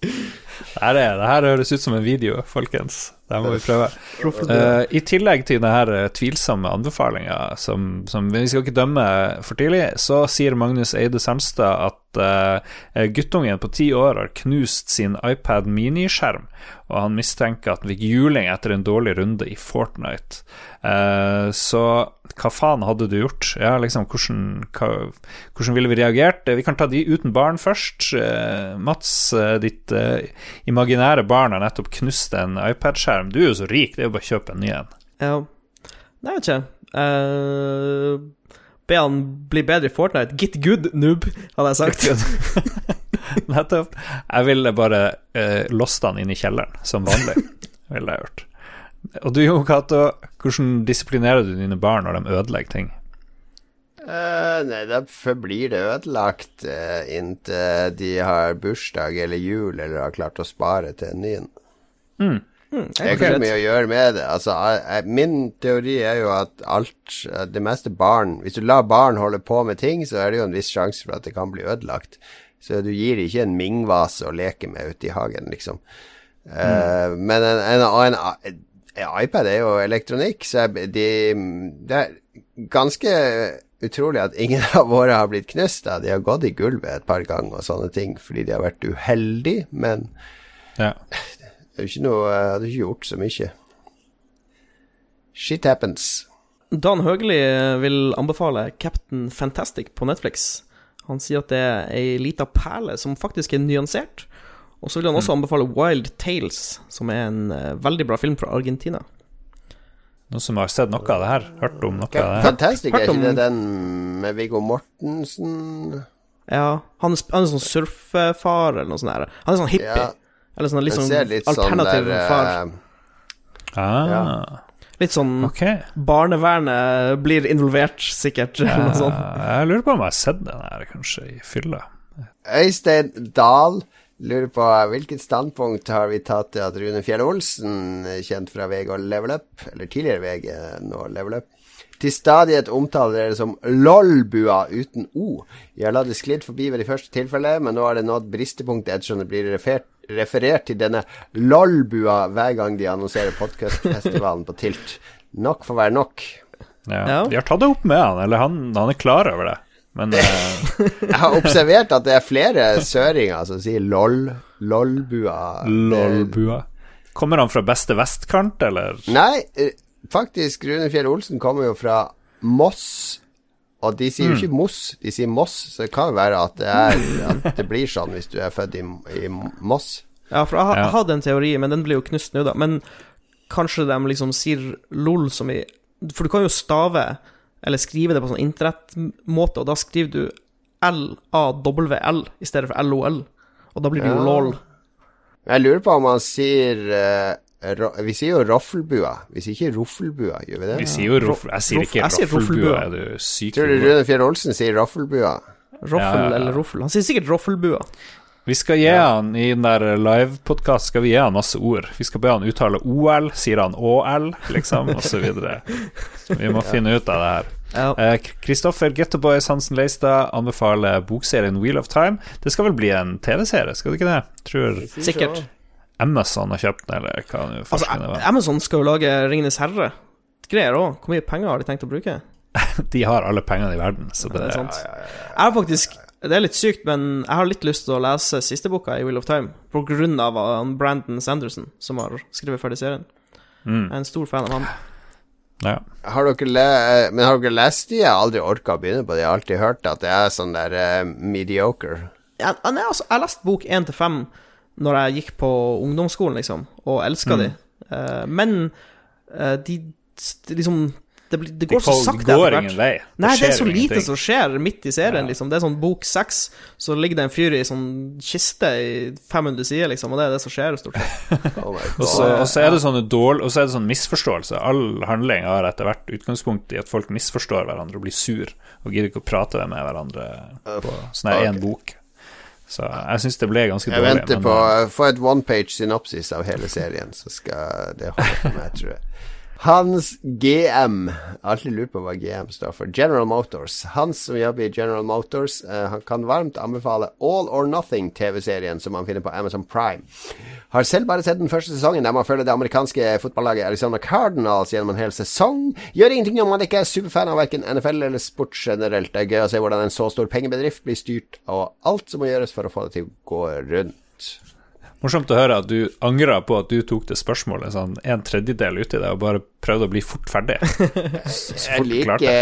Speaker 2: Det her, er, høres ut som en video, folkens. Det må vi prøve. Uh, I tillegg til denne tvilsomme anbefalinga, som, som vi skal ikke dømme for tidlig, så sier Magnus Eide Sandstad at eh, guttungen på ti år har knust sin iPad miniskjerm, og han mistenker at han fikk juling etter en dårlig runde i Fortnite. Uh, så hva faen hadde du gjort? Ja, liksom, hvordan, hva, hvordan ville vi reagert? Eh, Vi kan ta de uten barn først. Uh, Mats, ditt imaginære barn har nettopp knust en iPad-skjerm. Du er jo så rik, det er jo bare å kjøpe en ny en.
Speaker 3: Ja. Jeg vet ikke. Eh, be han bli bedre i Fortnite. Get good, noob, hadde jeg sagt.
Speaker 2: Nettopp. Jeg ville bare uh, lost han inn i kjelleren, som vanlig. ville jeg gjort. Og du, Jo Cato, hvordan disiplinerer du dine barn når de ødelegger ting?
Speaker 1: Uh, nei, da forblir det ødelagt uh, inntil de har bursdag eller jul eller har klart å spare til en ny en.
Speaker 3: Mm,
Speaker 1: Det er ikke så mye å gjøre med det. Altså, jeg, min teori er jo at alt eh, Det meste barn Hvis du lar barn holde på med ting, så er det jo en viss sjanse for at det kan bli ødelagt. Så du gir ikke en Ming-vase å leke med ute i hagen, liksom. Eh, men en, en, en, en iPad er jo elektronikk, så jeg, de, det er ganske utrolig at ingen av våre har blitt knust. Da. De har gått i gulvet et par ganger og sånne ting fordi de har vært uheldige, men
Speaker 2: Ja.
Speaker 1: Det er jo ikke noe Jeg hadde ikke gjort så mye. Shit happens.
Speaker 3: Dan Høgli vil anbefale Captain Fantastic på Netflix. Han sier at det er ei lita perle som faktisk er nyansert. Og så vil han også anbefale Wild Tales, som er en eh, veldig bra film fra Argentina.
Speaker 2: Noen som har sett noe av det her? Hørt om noe av det her?
Speaker 1: Fantastic, er ikke det den med Viggo Mortensen?
Speaker 3: Ja, han er, han er sånn surfefar eller noe sånt. Der. Han er sånn hippie.
Speaker 1: Ja,
Speaker 3: Eller sånn litt
Speaker 1: den
Speaker 3: sånn
Speaker 1: sånn
Speaker 3: alternativ
Speaker 1: der
Speaker 3: far.
Speaker 1: eh,
Speaker 2: Ja.
Speaker 3: Litt sånn
Speaker 2: okay.
Speaker 3: Barnevernet blir involvert, sikkert, eller noe sånt.
Speaker 2: Jeg lurer på om jeg har sett den her, kanskje, i fylla.
Speaker 1: Øystein Dahl lurer på hvilket standpunkt har vi tatt til at Rune Fjell Olsen, kjent fra VG og Level Up, eller tidligere VG, nå Level Up, til stadighet omtaler dere som LOL-bua uten O. Jeg har latt det sklidd forbi ved de første tilfellene, men nå har det nådd bristepunktet ettersom det blir referert, referert til denne LOL-bua hver gang de annonserer podcastfestivalen på Tilt. Nok får være nok.
Speaker 2: Ja.
Speaker 3: Ja.
Speaker 2: De har tatt det opp med han, eller han, han er klar over det. Men uh...
Speaker 1: Jeg har observert at det er flere søringer som sier LOL. lolbua.
Speaker 2: Lolbua. Kommer han fra beste vestkant, eller?
Speaker 1: Nei, eh, faktisk, Rune Fjell Olsen kommer jo fra Moss Og de sier jo ikke Moss, de sier Moss, så det kan jo være at det, er, at det blir sånn hvis du er født i, i Moss.
Speaker 3: Ja, for jeg, har- jeg hadde en teori, men den blir jo knust nå, da. Men kanskje de liksom sier LOL som i For du kan jo stave, eller skrive det på sånn internettmåte, og da skriver du L-A-W-L i stedet for LOL. Og da blir det jo
Speaker 1: Ja.
Speaker 3: LOL.
Speaker 1: Jeg lurer på om man sier eh, Vi sier jo roffelbua, vi sier ikke roffelbua, gjør vi det?
Speaker 2: Vi sier jo roff... Jeg sier ikke roffelbua,
Speaker 3: roffelbua.
Speaker 2: er du syk?
Speaker 1: Tror du? Rune Fjell Olsen sier roffelbua?
Speaker 3: Roffel
Speaker 2: Ja, ja, ja.
Speaker 3: eller roffel. Han sier sikkert roffelbua.
Speaker 2: Vi skal gi han i den der livepodkast Skal vi gi han masse ord. Vi skal be han uttale OL, sier han ÅL, liksom, osv. Vi må finne ut av det her.
Speaker 3: Ja.
Speaker 2: Eh, Kristoffer Gettoboys Hansen Leistad anbefaler bokserien Wheel of Time. Det skal vel bli en TV-serie, skal det ikke det? Tror
Speaker 3: Sikkert.
Speaker 2: Amazon har kjøpt den, eller hva nå
Speaker 3: Altså,
Speaker 2: var.
Speaker 3: Amazon skal jo lage Ringenes herre-greier òg. Hvor mye penger har de tenkt å bruke?
Speaker 2: De har alle pengene i verden, så det,
Speaker 3: Det er sant. Jeg har faktisk Det er litt sykt, men jeg har litt lyst til å lese siste boka i Wheel of Time, på grunn av Brandon Sanderson, som har skrevet ferdig serien.
Speaker 2: Mm,
Speaker 3: Jeg er en stor fan av han.
Speaker 2: ja.
Speaker 1: Har dere le men har dere lest de? Jeg har aldri orka å begynne på det. Jeg har alltid hørt at det er sånn der uh, mediocre.
Speaker 3: Ja, nei, altså, jeg har lest bok én til fem når jeg gikk på ungdomsskolen, liksom, og elska
Speaker 2: Mm.
Speaker 3: de. Uh, men uh, de, liksom Det, blir, det
Speaker 2: De
Speaker 3: går så sakte
Speaker 2: går
Speaker 3: etter
Speaker 2: ingen
Speaker 3: hvert.
Speaker 2: Det
Speaker 3: Nei, det er så lite
Speaker 2: ingenting.
Speaker 3: som skjer midt i serien,
Speaker 2: Ja.
Speaker 3: liksom. Det er sånn bok seks, så ligger det en fyr i sånn kiste i 500 sider, liksom, og det er det som skjer, stort sett.
Speaker 1: Oh
Speaker 2: Og så, og så er det sånne dårl, og så er det sånn misforståelse. All handling har etter hvert utgangspunkt i at folk misforstår hverandre og blir sur, og gidder ikke å prate med hverandre på sånn her én okay. bok. Så jeg syns det ble ganske
Speaker 1: Jeg
Speaker 2: dårlig.
Speaker 1: venter
Speaker 2: men,
Speaker 1: på
Speaker 2: eh,
Speaker 1: å få et one page synopsis av hele serien, så skal det holde for meg, tror jeg. Hans GM. Alltid lurt på hva GM står for. General Motors. Hans som jobber i General Motors, uh, han kan varmt anbefale All or Nothing-TV-serien som man finner på Amazon Prime. Har selv bare sett den første sesongen der man følger det amerikanske fotballaget Arizona Cardinals gjennom en hel sesong. Gjør ingenting om man ikke er superfan av verken NFL eller sport generelt. Det er gøy å se hvordan en så stor pengebedrift blir styrt, og alt som må gjøres for å få det til å gå rundt.
Speaker 2: Morsomt å høre at du angra på at du tok det spørsmålet sånn en tredjedel uti det, og bare prøvde å bli fort ferdig. Så
Speaker 1: Jeg liker
Speaker 2: det.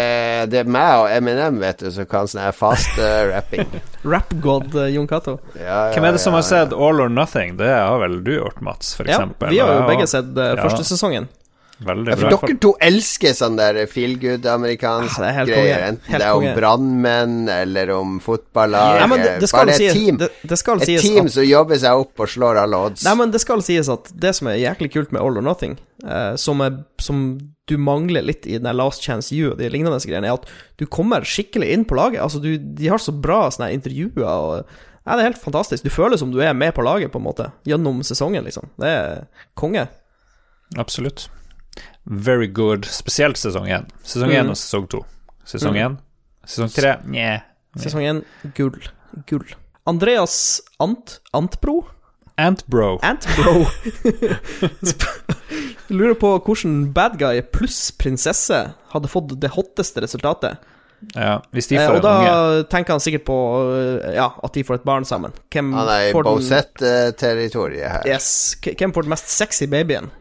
Speaker 1: Det er meg og Eminem, vet du, som kan sånn her fast uh, rapping.
Speaker 3: Rap-god uh, Jon Cato.
Speaker 1: Ja, ja,
Speaker 2: Hvem er det som
Speaker 1: ja,
Speaker 2: har sett All or Nothing? Det har vel du gjort, Mats, for
Speaker 3: Ja, vi har jo begge sett uh,
Speaker 2: Ja.
Speaker 3: første sesongen.
Speaker 2: Veldig
Speaker 1: Ja, for dere to elsker sånn der feel good amerikansk
Speaker 3: Ah, det er helt
Speaker 1: greier. Enten
Speaker 3: Helt
Speaker 1: det er om brannmenn eller om fotballag.
Speaker 3: Ja, det, det
Speaker 1: Bare et
Speaker 3: sies,
Speaker 1: team,
Speaker 3: det, det skal
Speaker 1: et
Speaker 3: sies
Speaker 1: team
Speaker 3: at,
Speaker 1: som jobber seg opp og slår alle odds.
Speaker 3: Nei, men det skal sies at det som er jæklig kult med All or Nothing, eh, som, er, som du mangler litt i den der Last Chance You og de lignende greiene, er at du kommer skikkelig inn på laget. Altså, du, de har så bra sånne intervjuer og ja, det er helt fantastisk. Du føler som du er med på laget, på en måte, gjennom sesongen, liksom. Det er konge.
Speaker 2: Absolutt. Very good. Spesielt sesong én. Sesong én
Speaker 3: Mm.
Speaker 2: og sesong to. Sesong
Speaker 3: Mm.
Speaker 2: Sesong tre nje.
Speaker 3: Sesong én, gull. Gull. Andreas Ant Antbro?
Speaker 2: Antbro.
Speaker 3: Antbro. Lurer på hvordan bad guy pluss prinsesse hadde fått det hotteste resultatet.
Speaker 2: Ja, hvis de får
Speaker 3: Eh,
Speaker 2: får
Speaker 3: og da
Speaker 2: unge.
Speaker 3: tenker han sikkert på eh, Ja, at de får et barn sammen. Hvem
Speaker 1: Han er i Bosett-territoriet her.
Speaker 3: Yes. Hvem får den mest sexy babyen?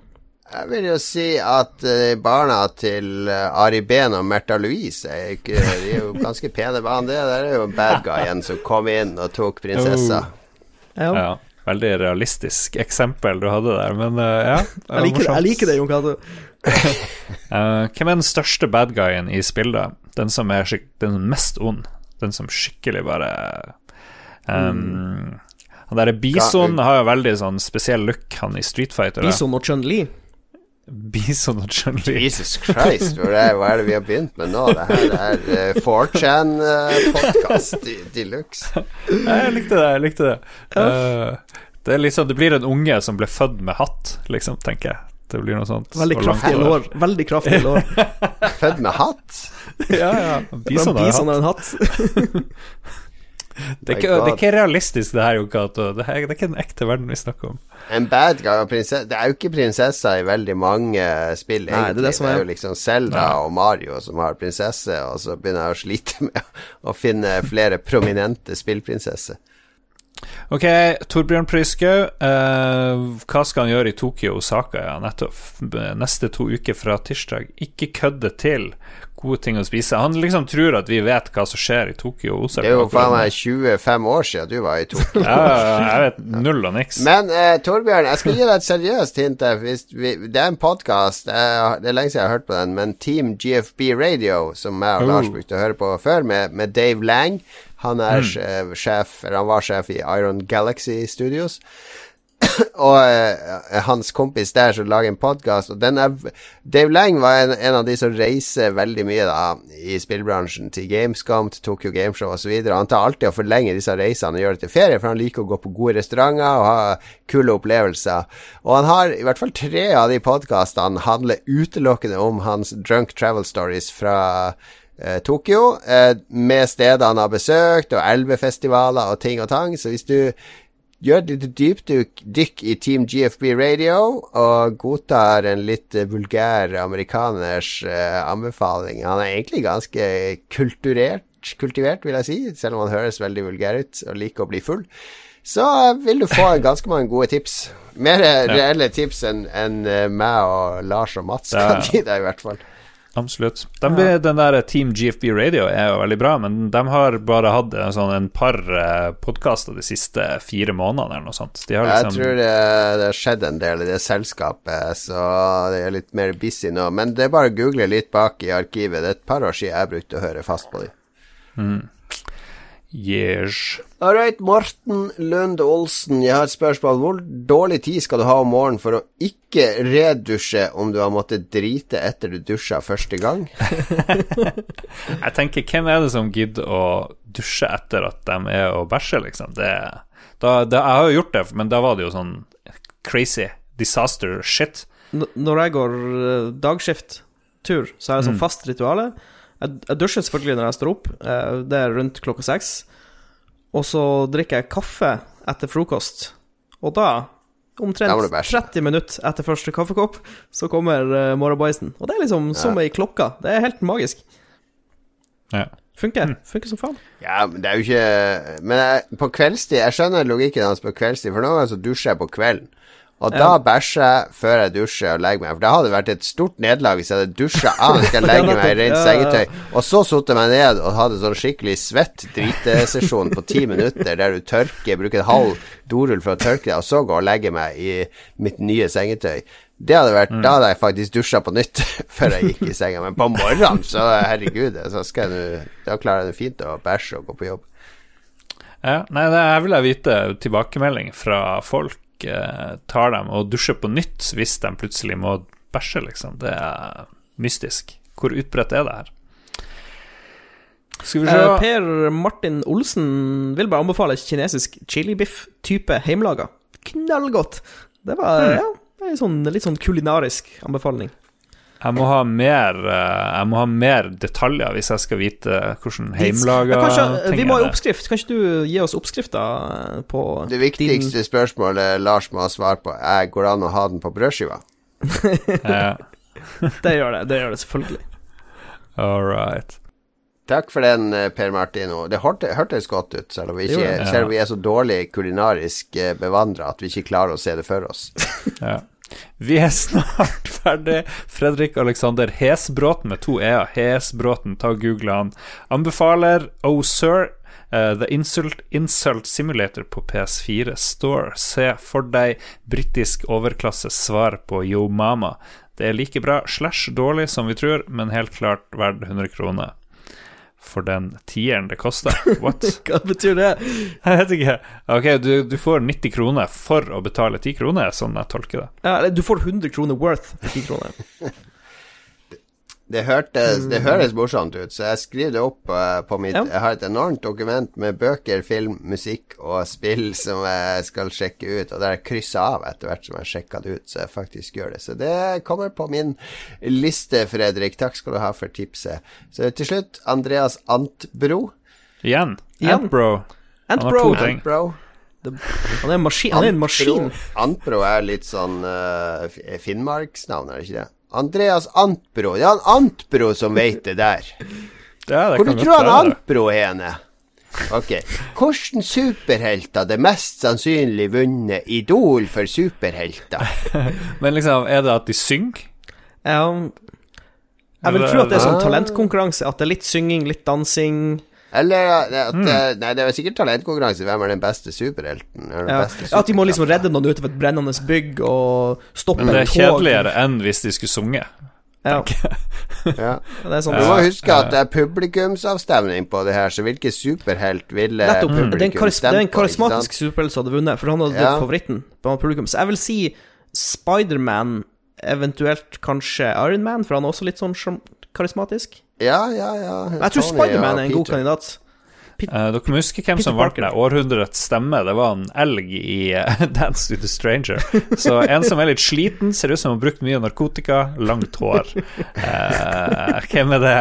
Speaker 1: Jeg vil jo si at eh, barna til eh, Ari Behn og Märtha Louise er, ikke, de er jo ganske pene barn. Det der er jo bad guyen som kom inn og tok prinsessa.
Speaker 3: Ja.
Speaker 2: Ja, veldig realistisk eksempel du hadde der, men eh, ja.
Speaker 3: Jeg, liker det, jeg liker det, Jon Cato.
Speaker 2: Eh, hvem er den største bad guyen i spillet? Den som er den mest ond? Den som skikkelig bare um, Han derre Bison har jo veldig sånn spesiell look, han i Street Fighter.
Speaker 3: Bison og Chun-Li.
Speaker 2: Bison og Chun-Li.
Speaker 1: Jesus Christ, er, hva er det vi har begynt med nå? Det her er uh, 4chan-podkast de luxe.
Speaker 2: Jeg likte det, jeg likte det. Uh, det er liksom Det blir en unge som ble født med hatt, liksom, tenker jeg. Det blir noe sånt.
Speaker 3: Veldig kraftige lår. Veldig kraftige lår.
Speaker 1: Født med hatt?
Speaker 2: Ja, ja. Bison har
Speaker 3: en hatt.
Speaker 2: Det er, ikke, det er ikke realistisk, det her, Jon Cato. Det, det er ikke den ekte verden vi snakker om.
Speaker 1: En bad guy og prinsesse Det er jo ikke prinsesser i veldig mange spill,
Speaker 3: Nei, det er det som er-
Speaker 1: jo liksom Zelda og Mario som har prinsesse, og så begynner jeg å slite med å finne flere prominente spillprinsesser.
Speaker 2: Ok, Torbjørn Pryskau. eh, hva skal han gjøre i Tokyo og Osaka ja, nettopp neste to uker fra tirsdag? Ikke kødde til. Gode ting å spise. Han liksom tror at vi vet hva som skjer i Tokyo. Osaka.
Speaker 1: Det er jo faen meg 25 år siden du var i Tokyo.
Speaker 2: ja, jeg vet null og niks.
Speaker 1: Men eh, Torbjørn, jeg skal gi deg et seriøst hint. Hvis vi, det er en podkast, det er lenge siden jeg har hørt på den, men Team GFB Radio, som jeg og Lars
Speaker 2: Oh.
Speaker 1: brukte å høre på før, med, med Dave Lang. Han er mm. sjef, eller han var sjef i Iron Galaxy Studios. og eh, hans kompis der som lager en podkast, og den er Dave Lang var en, en av de som reiser veldig mye da i spillbransjen, til Gamescom, til Tokyo Gameshow osv. Han tar alltid å forlenge disse reisene og gjør det til ferie, for han liker å gå på gode restauranter og ha kule opplevelser. Og han har i hvert fall tre av de podkastene handler utelukkende om hans drunk travel stories fra eh, Tokyo, eh, med steder han har besøkt, og elvefestivaler og ting og tang. Så hvis du gjør et lite dypdykk i Team GFB Radio og godtar en litt eh, vulgær amerikaners uh, anbefaling Han er egentlig ganske kulturert, kultivert, vil jeg si, selv om han høres veldig vulgær ut og liker å bli full. Så eh, vil du få ganske mange gode tips. Mer reelle tips enn eh, meg og Lars og Mats kan gi deg, i hvert fall.
Speaker 2: Absolutt. De, Den der Team GFB Radio er jo veldig bra, men de har bare hatt en, sånn, en par uh, podkaster de siste fire månedene eller noe sånt. De har
Speaker 1: Jeg
Speaker 2: liksom
Speaker 1: tror det, det har skjedd en del i det selskapet, så det er litt mer busy nå. Men det er bare å google litt bak i arkivet. Det er et par år siden jeg brukte å høre fast på dem.
Speaker 2: Yes.
Speaker 1: All right, Morten Lund Olsen, jeg har et spørsmål. Hvor dårlig tid skal du ha om morgenen for å ikke redusje om du har måttet drite etter du dusja første gang?
Speaker 2: Jeg tenker, hvem er det som gidder å dusje etter at de er og bæsjer, liksom? Det, da, det, jeg har jo gjort det, men da var det jo sånn crazy disaster shit.
Speaker 3: N når jeg går uh, dagskift-tur, så er det sånn fast rituale. Jeg, jeg dusjer selvfølgelig når jeg står opp, eh, det er rundt klokka seks. Og så drikker jeg kaffe etter frokost. Og da, omtrent
Speaker 1: du
Speaker 3: 30 minutter etter første kaffekopp, så kommer uh, morgenbæsjen. Og det er liksom som ei klokke. Det er helt magisk.
Speaker 2: Ja.
Speaker 3: Funker. Funker som faen.
Speaker 1: Ja, men det er jo ikke Men jeg, på kveldstid Jeg skjønner logikken hans på kveldstid, for noen ganger så dusjer jeg på kvelden. Og da bæsjer jeg før jeg dusjer og legger meg. For det hadde vært et stort nederlag hvis jeg hadde dusja av og skal legge meg i rent
Speaker 3: Ja, ja, ja.
Speaker 1: sengetøy, og så satte meg ned og hadde sånn skikkelig svett dritesesjon på ti minutter der du tørker, bruker en halv dorull for å tørke deg, og så går og legger meg i mitt nye sengetøy. Det hadde vært, Da hadde jeg faktisk dusja på nytt før jeg gikk i senga. Men på morgenen, så herregud, så skal jeg Da klarer jeg det fint å bæsje og gå på jobb.
Speaker 2: Ja, nei, det, jeg vil vite tilbakemelding fra folk. Eh, tar dem og dusjer på nytt hvis de plutselig må bæsje, liksom. Det er mystisk. Hvor utbredt er det her? Skal vi se
Speaker 3: Eh, per Martin Olsen vil bare anbefale kinesisk chilibiff-type heimlaga. Knallgodt. Det var
Speaker 2: Hmm.
Speaker 3: ja, en sånn, litt sånn kulinarisk anbefaling.
Speaker 2: Jeg må ha mer eh, Jeg må ha mer detaljer hvis jeg skal vite hvordan heimelaga ting
Speaker 3: vi må ha oppskrift. Kan ikke du gi oss oppskrifta på
Speaker 1: Det viktigste spørsmålet Lars må ha svar på, er går det an å ha den på brødskiva.
Speaker 2: Ja,
Speaker 3: Det gjør det. Det gjør det selvfølgelig.
Speaker 2: all right.
Speaker 1: Takk for den, eh, Per Martino. Det hørtes godt ut, selv om vi, ikke,
Speaker 3: jo,
Speaker 2: ja.
Speaker 1: selv om vi er så dårlig kulinarisk eh, bevandra at vi ikke klarer å se det for oss.
Speaker 2: Ja. Vi er snart ferdig. Fredrik Alexander Hesbråten med to e-er. Hesbråten, ta og google han. Anbefaler Oh Sir, uh, The Insult, Insult Simulator på PS4 Store. Se for deg britisk overklasses svar på Yo Mama. Det er like bra slash dårlig som vi tror, men helt klart verdt 100 kroner. For den tieren det koster. What?
Speaker 3: Hva betyr det?
Speaker 2: Jeg vet ikke. Ok, du, du får 90 kroner for å betale 10 kroner, sånn jeg tolker det.
Speaker 3: Ja, eller du får 100 kroner worth for 10 kroner.
Speaker 1: Det, hørtes, det høres morsomt ut, så jeg skriver det opp eh, på mitt
Speaker 3: Ja.
Speaker 1: Jeg har et enormt dokument med bøker, film, musikk og spill som jeg skal sjekke ut, og der jeg krysser av etter hvert som jeg sjekker det ut, så jeg faktisk gjør det. Så det kommer på min liste, Fredrik. Takk skal du ha for tipset. Så til slutt, Andreas Antbro.
Speaker 2: Igjen. Antbro. Han har
Speaker 3: Antbro.
Speaker 2: to ting.
Speaker 1: Antbro.
Speaker 3: Han er en maskin.
Speaker 1: Antbro er litt sånn uh, Finnmarksnavn, er det ikke det? Andreas Antbro. Det er han Antbro som vet det der.
Speaker 2: Ja, det
Speaker 1: Hvor du tror han
Speaker 2: være.
Speaker 1: Antbro er henne? Ok. Hvordan superhelt hadde mest sannsynlig vunnet Idol for superhelter?
Speaker 2: Men liksom, er det at de synger?
Speaker 3: Ja, Jeg vil tro at det er sånn
Speaker 1: Ah.
Speaker 3: talentkonkurranse. At det er litt synging, litt dansing.
Speaker 1: Eller at
Speaker 3: Mm.
Speaker 1: eh, Nei, det er sikkert talentkonkurranse. Hvem er den beste superhelten? Er den
Speaker 3: Ja.
Speaker 1: beste
Speaker 3: At de må liksom redde noen ut av et brennende bygg og stoppe
Speaker 2: Men det er kjedeligere enn hvis de skulle sunget.
Speaker 3: Ja,
Speaker 1: Ja.
Speaker 3: det er sånn
Speaker 1: Du må huske at det er publikumsavstemning på det her, så hvilken superhelt ville
Speaker 3: Nettopp. publikum er en, karis det er en
Speaker 1: på?
Speaker 3: karismatisk superhelt som hadde vunnet, for han hadde
Speaker 1: Ja.
Speaker 3: favoritten på publikum. Så jeg vil si Spiderman, eventuelt kanskje Ironman, for han er også litt sånn karismatisk.
Speaker 1: Ja, ja, ja.
Speaker 3: Men jeg tror Spiderman er en god
Speaker 1: kandidat.
Speaker 3: kandidat.
Speaker 2: uh, dere må huske hvem
Speaker 3: Peter
Speaker 2: som vant
Speaker 3: Parker.
Speaker 2: århundrets stemme. Det var en elg i uh, Dance to the Stranger. Så en som er litt sliten, ser ut som har brukt mye narkotika, langt hår. Uh, hvem er det?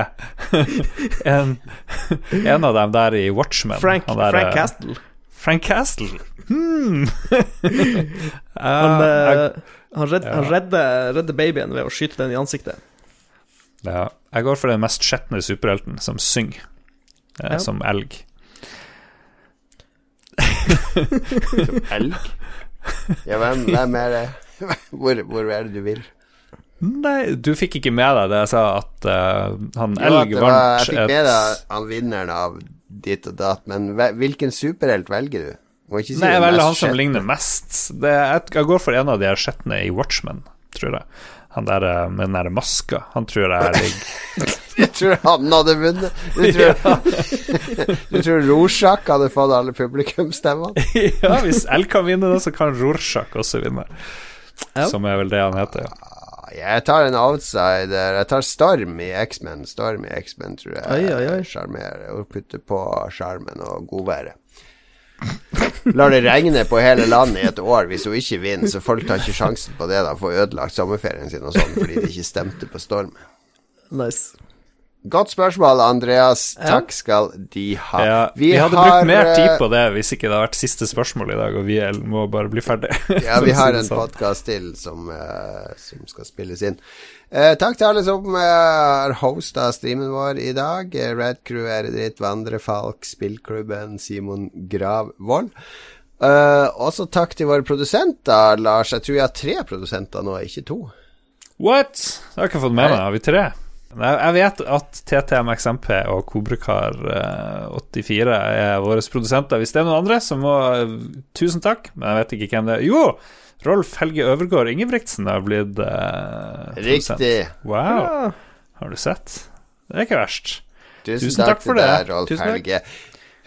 Speaker 2: en, en av dem der i Watchmen.
Speaker 3: Frank,
Speaker 2: han der,
Speaker 3: Frank Castle.
Speaker 2: Frank Castle. Hmm.
Speaker 3: Han, han, redder,
Speaker 2: ja.
Speaker 3: han redder, redder babyen ved å skyte den i ansiktet.
Speaker 2: Ja, jeg går for den mest skjetne superhelten, som synger eh,
Speaker 3: Ja.
Speaker 2: som elg.
Speaker 1: Elg? Ja, hvem, hvem er det? Hvor, hvor er det du vil?
Speaker 2: Nei, du fikk ikke med deg det jeg sa, at uh, han
Speaker 1: Jo,
Speaker 2: elg vant et
Speaker 1: jeg fikk med deg han vinneren av ditt og datt, men hvilken superhelt velger du? Må ikke si
Speaker 2: Nei, jeg velger han som ligner mest. Det, jeg, jeg går for en av de skjetne i Watchmen, tror jeg. Han der eh, med den der maska. Han tror jeg ligger
Speaker 1: Jeg tror han hadde vunnet. Du tror, du tror Rorschach hadde fått alle publikumsstemmene?
Speaker 2: Ja, hvis L kan vinne, da, så kan Rorschach også vinne.
Speaker 3: Ja.
Speaker 2: Som er vel det han heter.
Speaker 1: Jeg tar en outsider. Jeg tar Storm i X-Men. Storm i X-Men tror jeg sjarmerer og putter på skjermen og godværet. Lar det regne på hele landet i et år hvis hun ikke vinner, så folk tar ikke sjansen på det. da Får ødelagt sommerferien sin og sånn fordi de ikke stemte på Storm.
Speaker 3: Nice.
Speaker 1: Godt spørsmål, Andreas.
Speaker 3: Ja.
Speaker 1: Takk skal de ha.
Speaker 2: Ja, vi, hadde brukt mer tid på det hvis ikke det hadde vært siste spørsmål i dag, og vi må bare bli ferdig.
Speaker 1: Ja, vi har en
Speaker 2: sånn.
Speaker 1: podkast til som, uh, som skal spilles inn. Uh, takk til alle som har uh, hosta streamen vår i dag. Eh, Red Crew, Eredritt, Vandrefalk, Spillklubben, Simon Gravvold. Uh, også takk til våre produsenter, Lars. Jeg tror jeg har tre produsenter nå, ikke to.
Speaker 2: What? Det har jeg ikke fått med meg. Har vi tre? Jeg vet at TTMXMP og Kobrekar84 er våre produsenter. Hvis det er noen andre, så må Tusen takk, men jeg vet ikke hvem det er. Jo! Rolf Helge Øvergård Ingebrigtsen har blitt eh, produsent.
Speaker 1: Riktig.
Speaker 2: Wow,
Speaker 3: Ja.
Speaker 2: har du sett? Det er ikke verst.
Speaker 1: Tusen,
Speaker 2: Tusen
Speaker 1: takk,
Speaker 2: takk for det.
Speaker 1: deg, Rolf
Speaker 3: Tusen takk.
Speaker 1: Helge.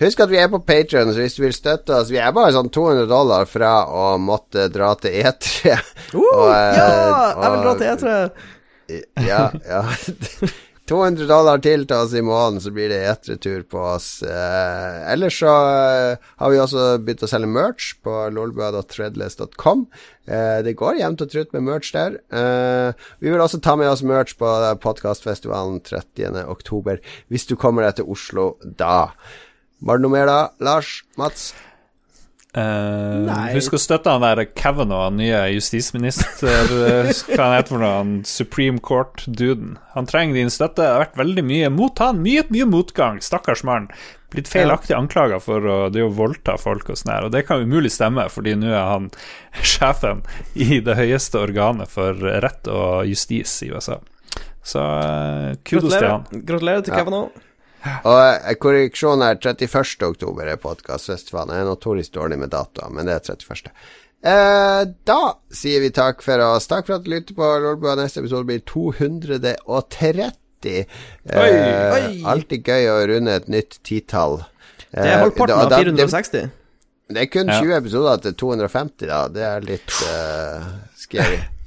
Speaker 1: Husk at vi er på Patreon så hvis du vil støtte oss Vi er bare sånn 200 dollar fra å måtte dra til E3.
Speaker 3: Uh,
Speaker 1: Og, eh,
Speaker 3: ja! Jeg vil dra til E3.
Speaker 1: Ja, ja. 200 dollar til til oss i måneden, så blir det etere-tur på oss. Eh, ellers så eh, har vi også begynt å selge merch på lolbua.threadless.com. Eh, det går jevnt og trutt med merch der. Eh, vi vil også ta med oss merch på podkastfestivalen 30. oktober, hvis du kommer deg til Oslo da. Var det noe mer da, Lars? Mats?
Speaker 2: Eh,
Speaker 3: Nei.
Speaker 2: husk å støtte han der Kavanaugh, han nye justisminister eh, Hva han heter for noe? Han Supreme Court-duden. Han trenger din støtte. Det har vært veldig mye mot han. Mye, mye motgang. Stakkars mann. Blitt feilaktig anklaga for å, det å voldta folk og sånn her. Og det kan umulig stemme, fordi nå er han sjefen i det høyeste organet for rett og justis i USA. Så uh, kudos til han.
Speaker 3: Gratulerer, Gratulerer til
Speaker 1: Ja. Og korreksjonen korreksjon er 31. oktober er podkastfestivalen. Jeg er notorisk dårlig med datoer, men det er 31. Eh, da sier vi takk for oss. Takk for at du lytter på Lolbua. Neste episode blir 230. Eh,
Speaker 3: Oi, oi.
Speaker 1: Alltid gøy å runde et nytt titall.
Speaker 3: Det er halvparten av 460.
Speaker 1: Det, det er kun
Speaker 2: Ja.
Speaker 1: 20 episoder til 250, da. Det er litt uh, scary.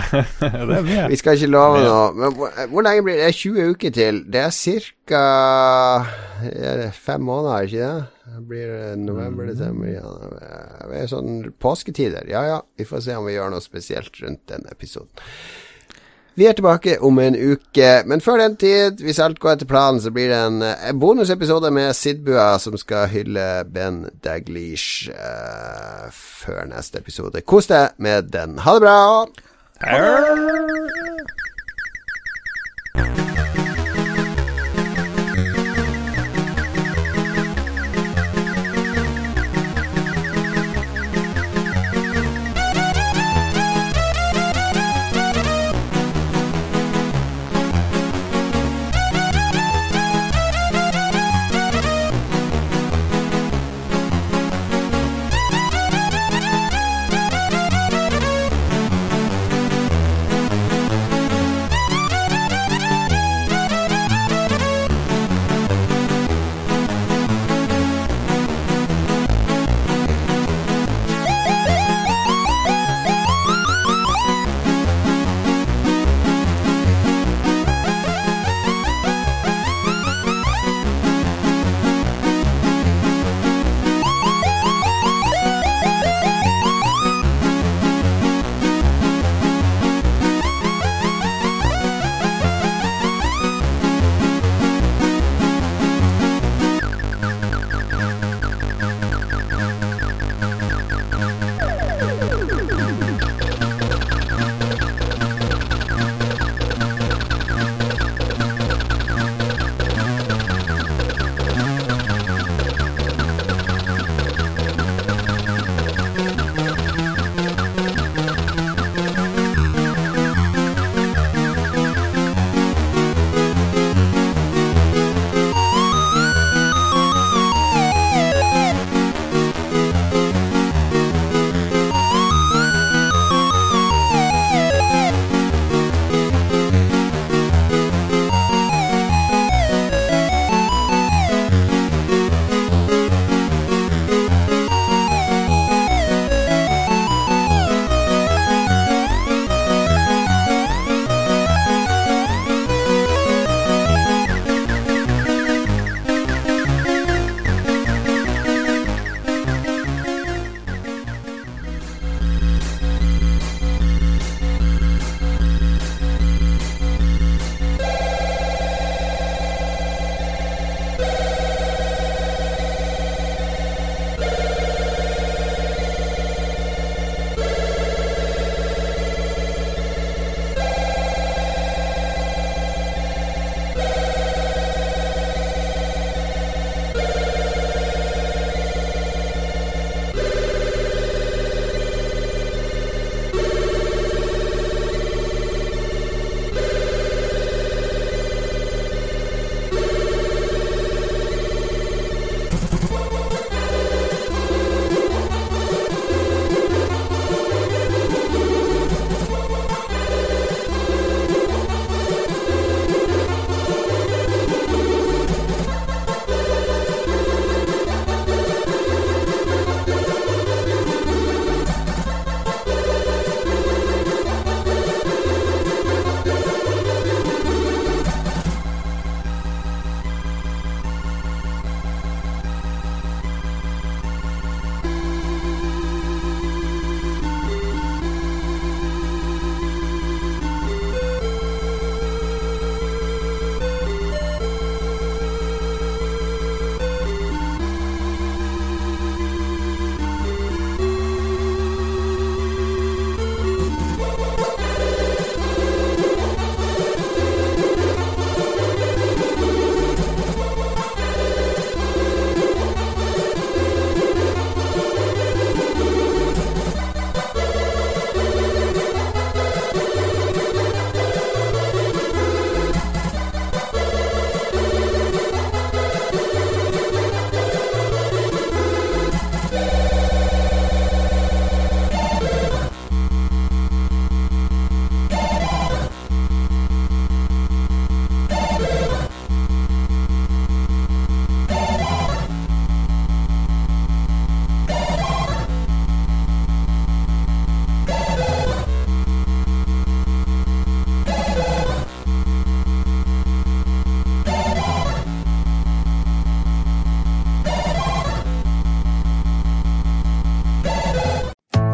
Speaker 1: Vi skal ikke love noe. Men hvor, hvor lenge blir det? Det er 20 uker til. Det er ca. fem måneder, ikke det? Det blir det november, desember ja, Det er sånn påsketider. Ja ja, vi får se om vi gjør noe spesielt rundt den episoden. Vi er tilbake om en uke, men før den tid, hvis alt går etter planen, så blir det en, eh, en bonusepisode med Sidbua som skal hylle Ben Daglish uh, før neste episode. Kos deg med den. Ha det bra!
Speaker 2: Arr.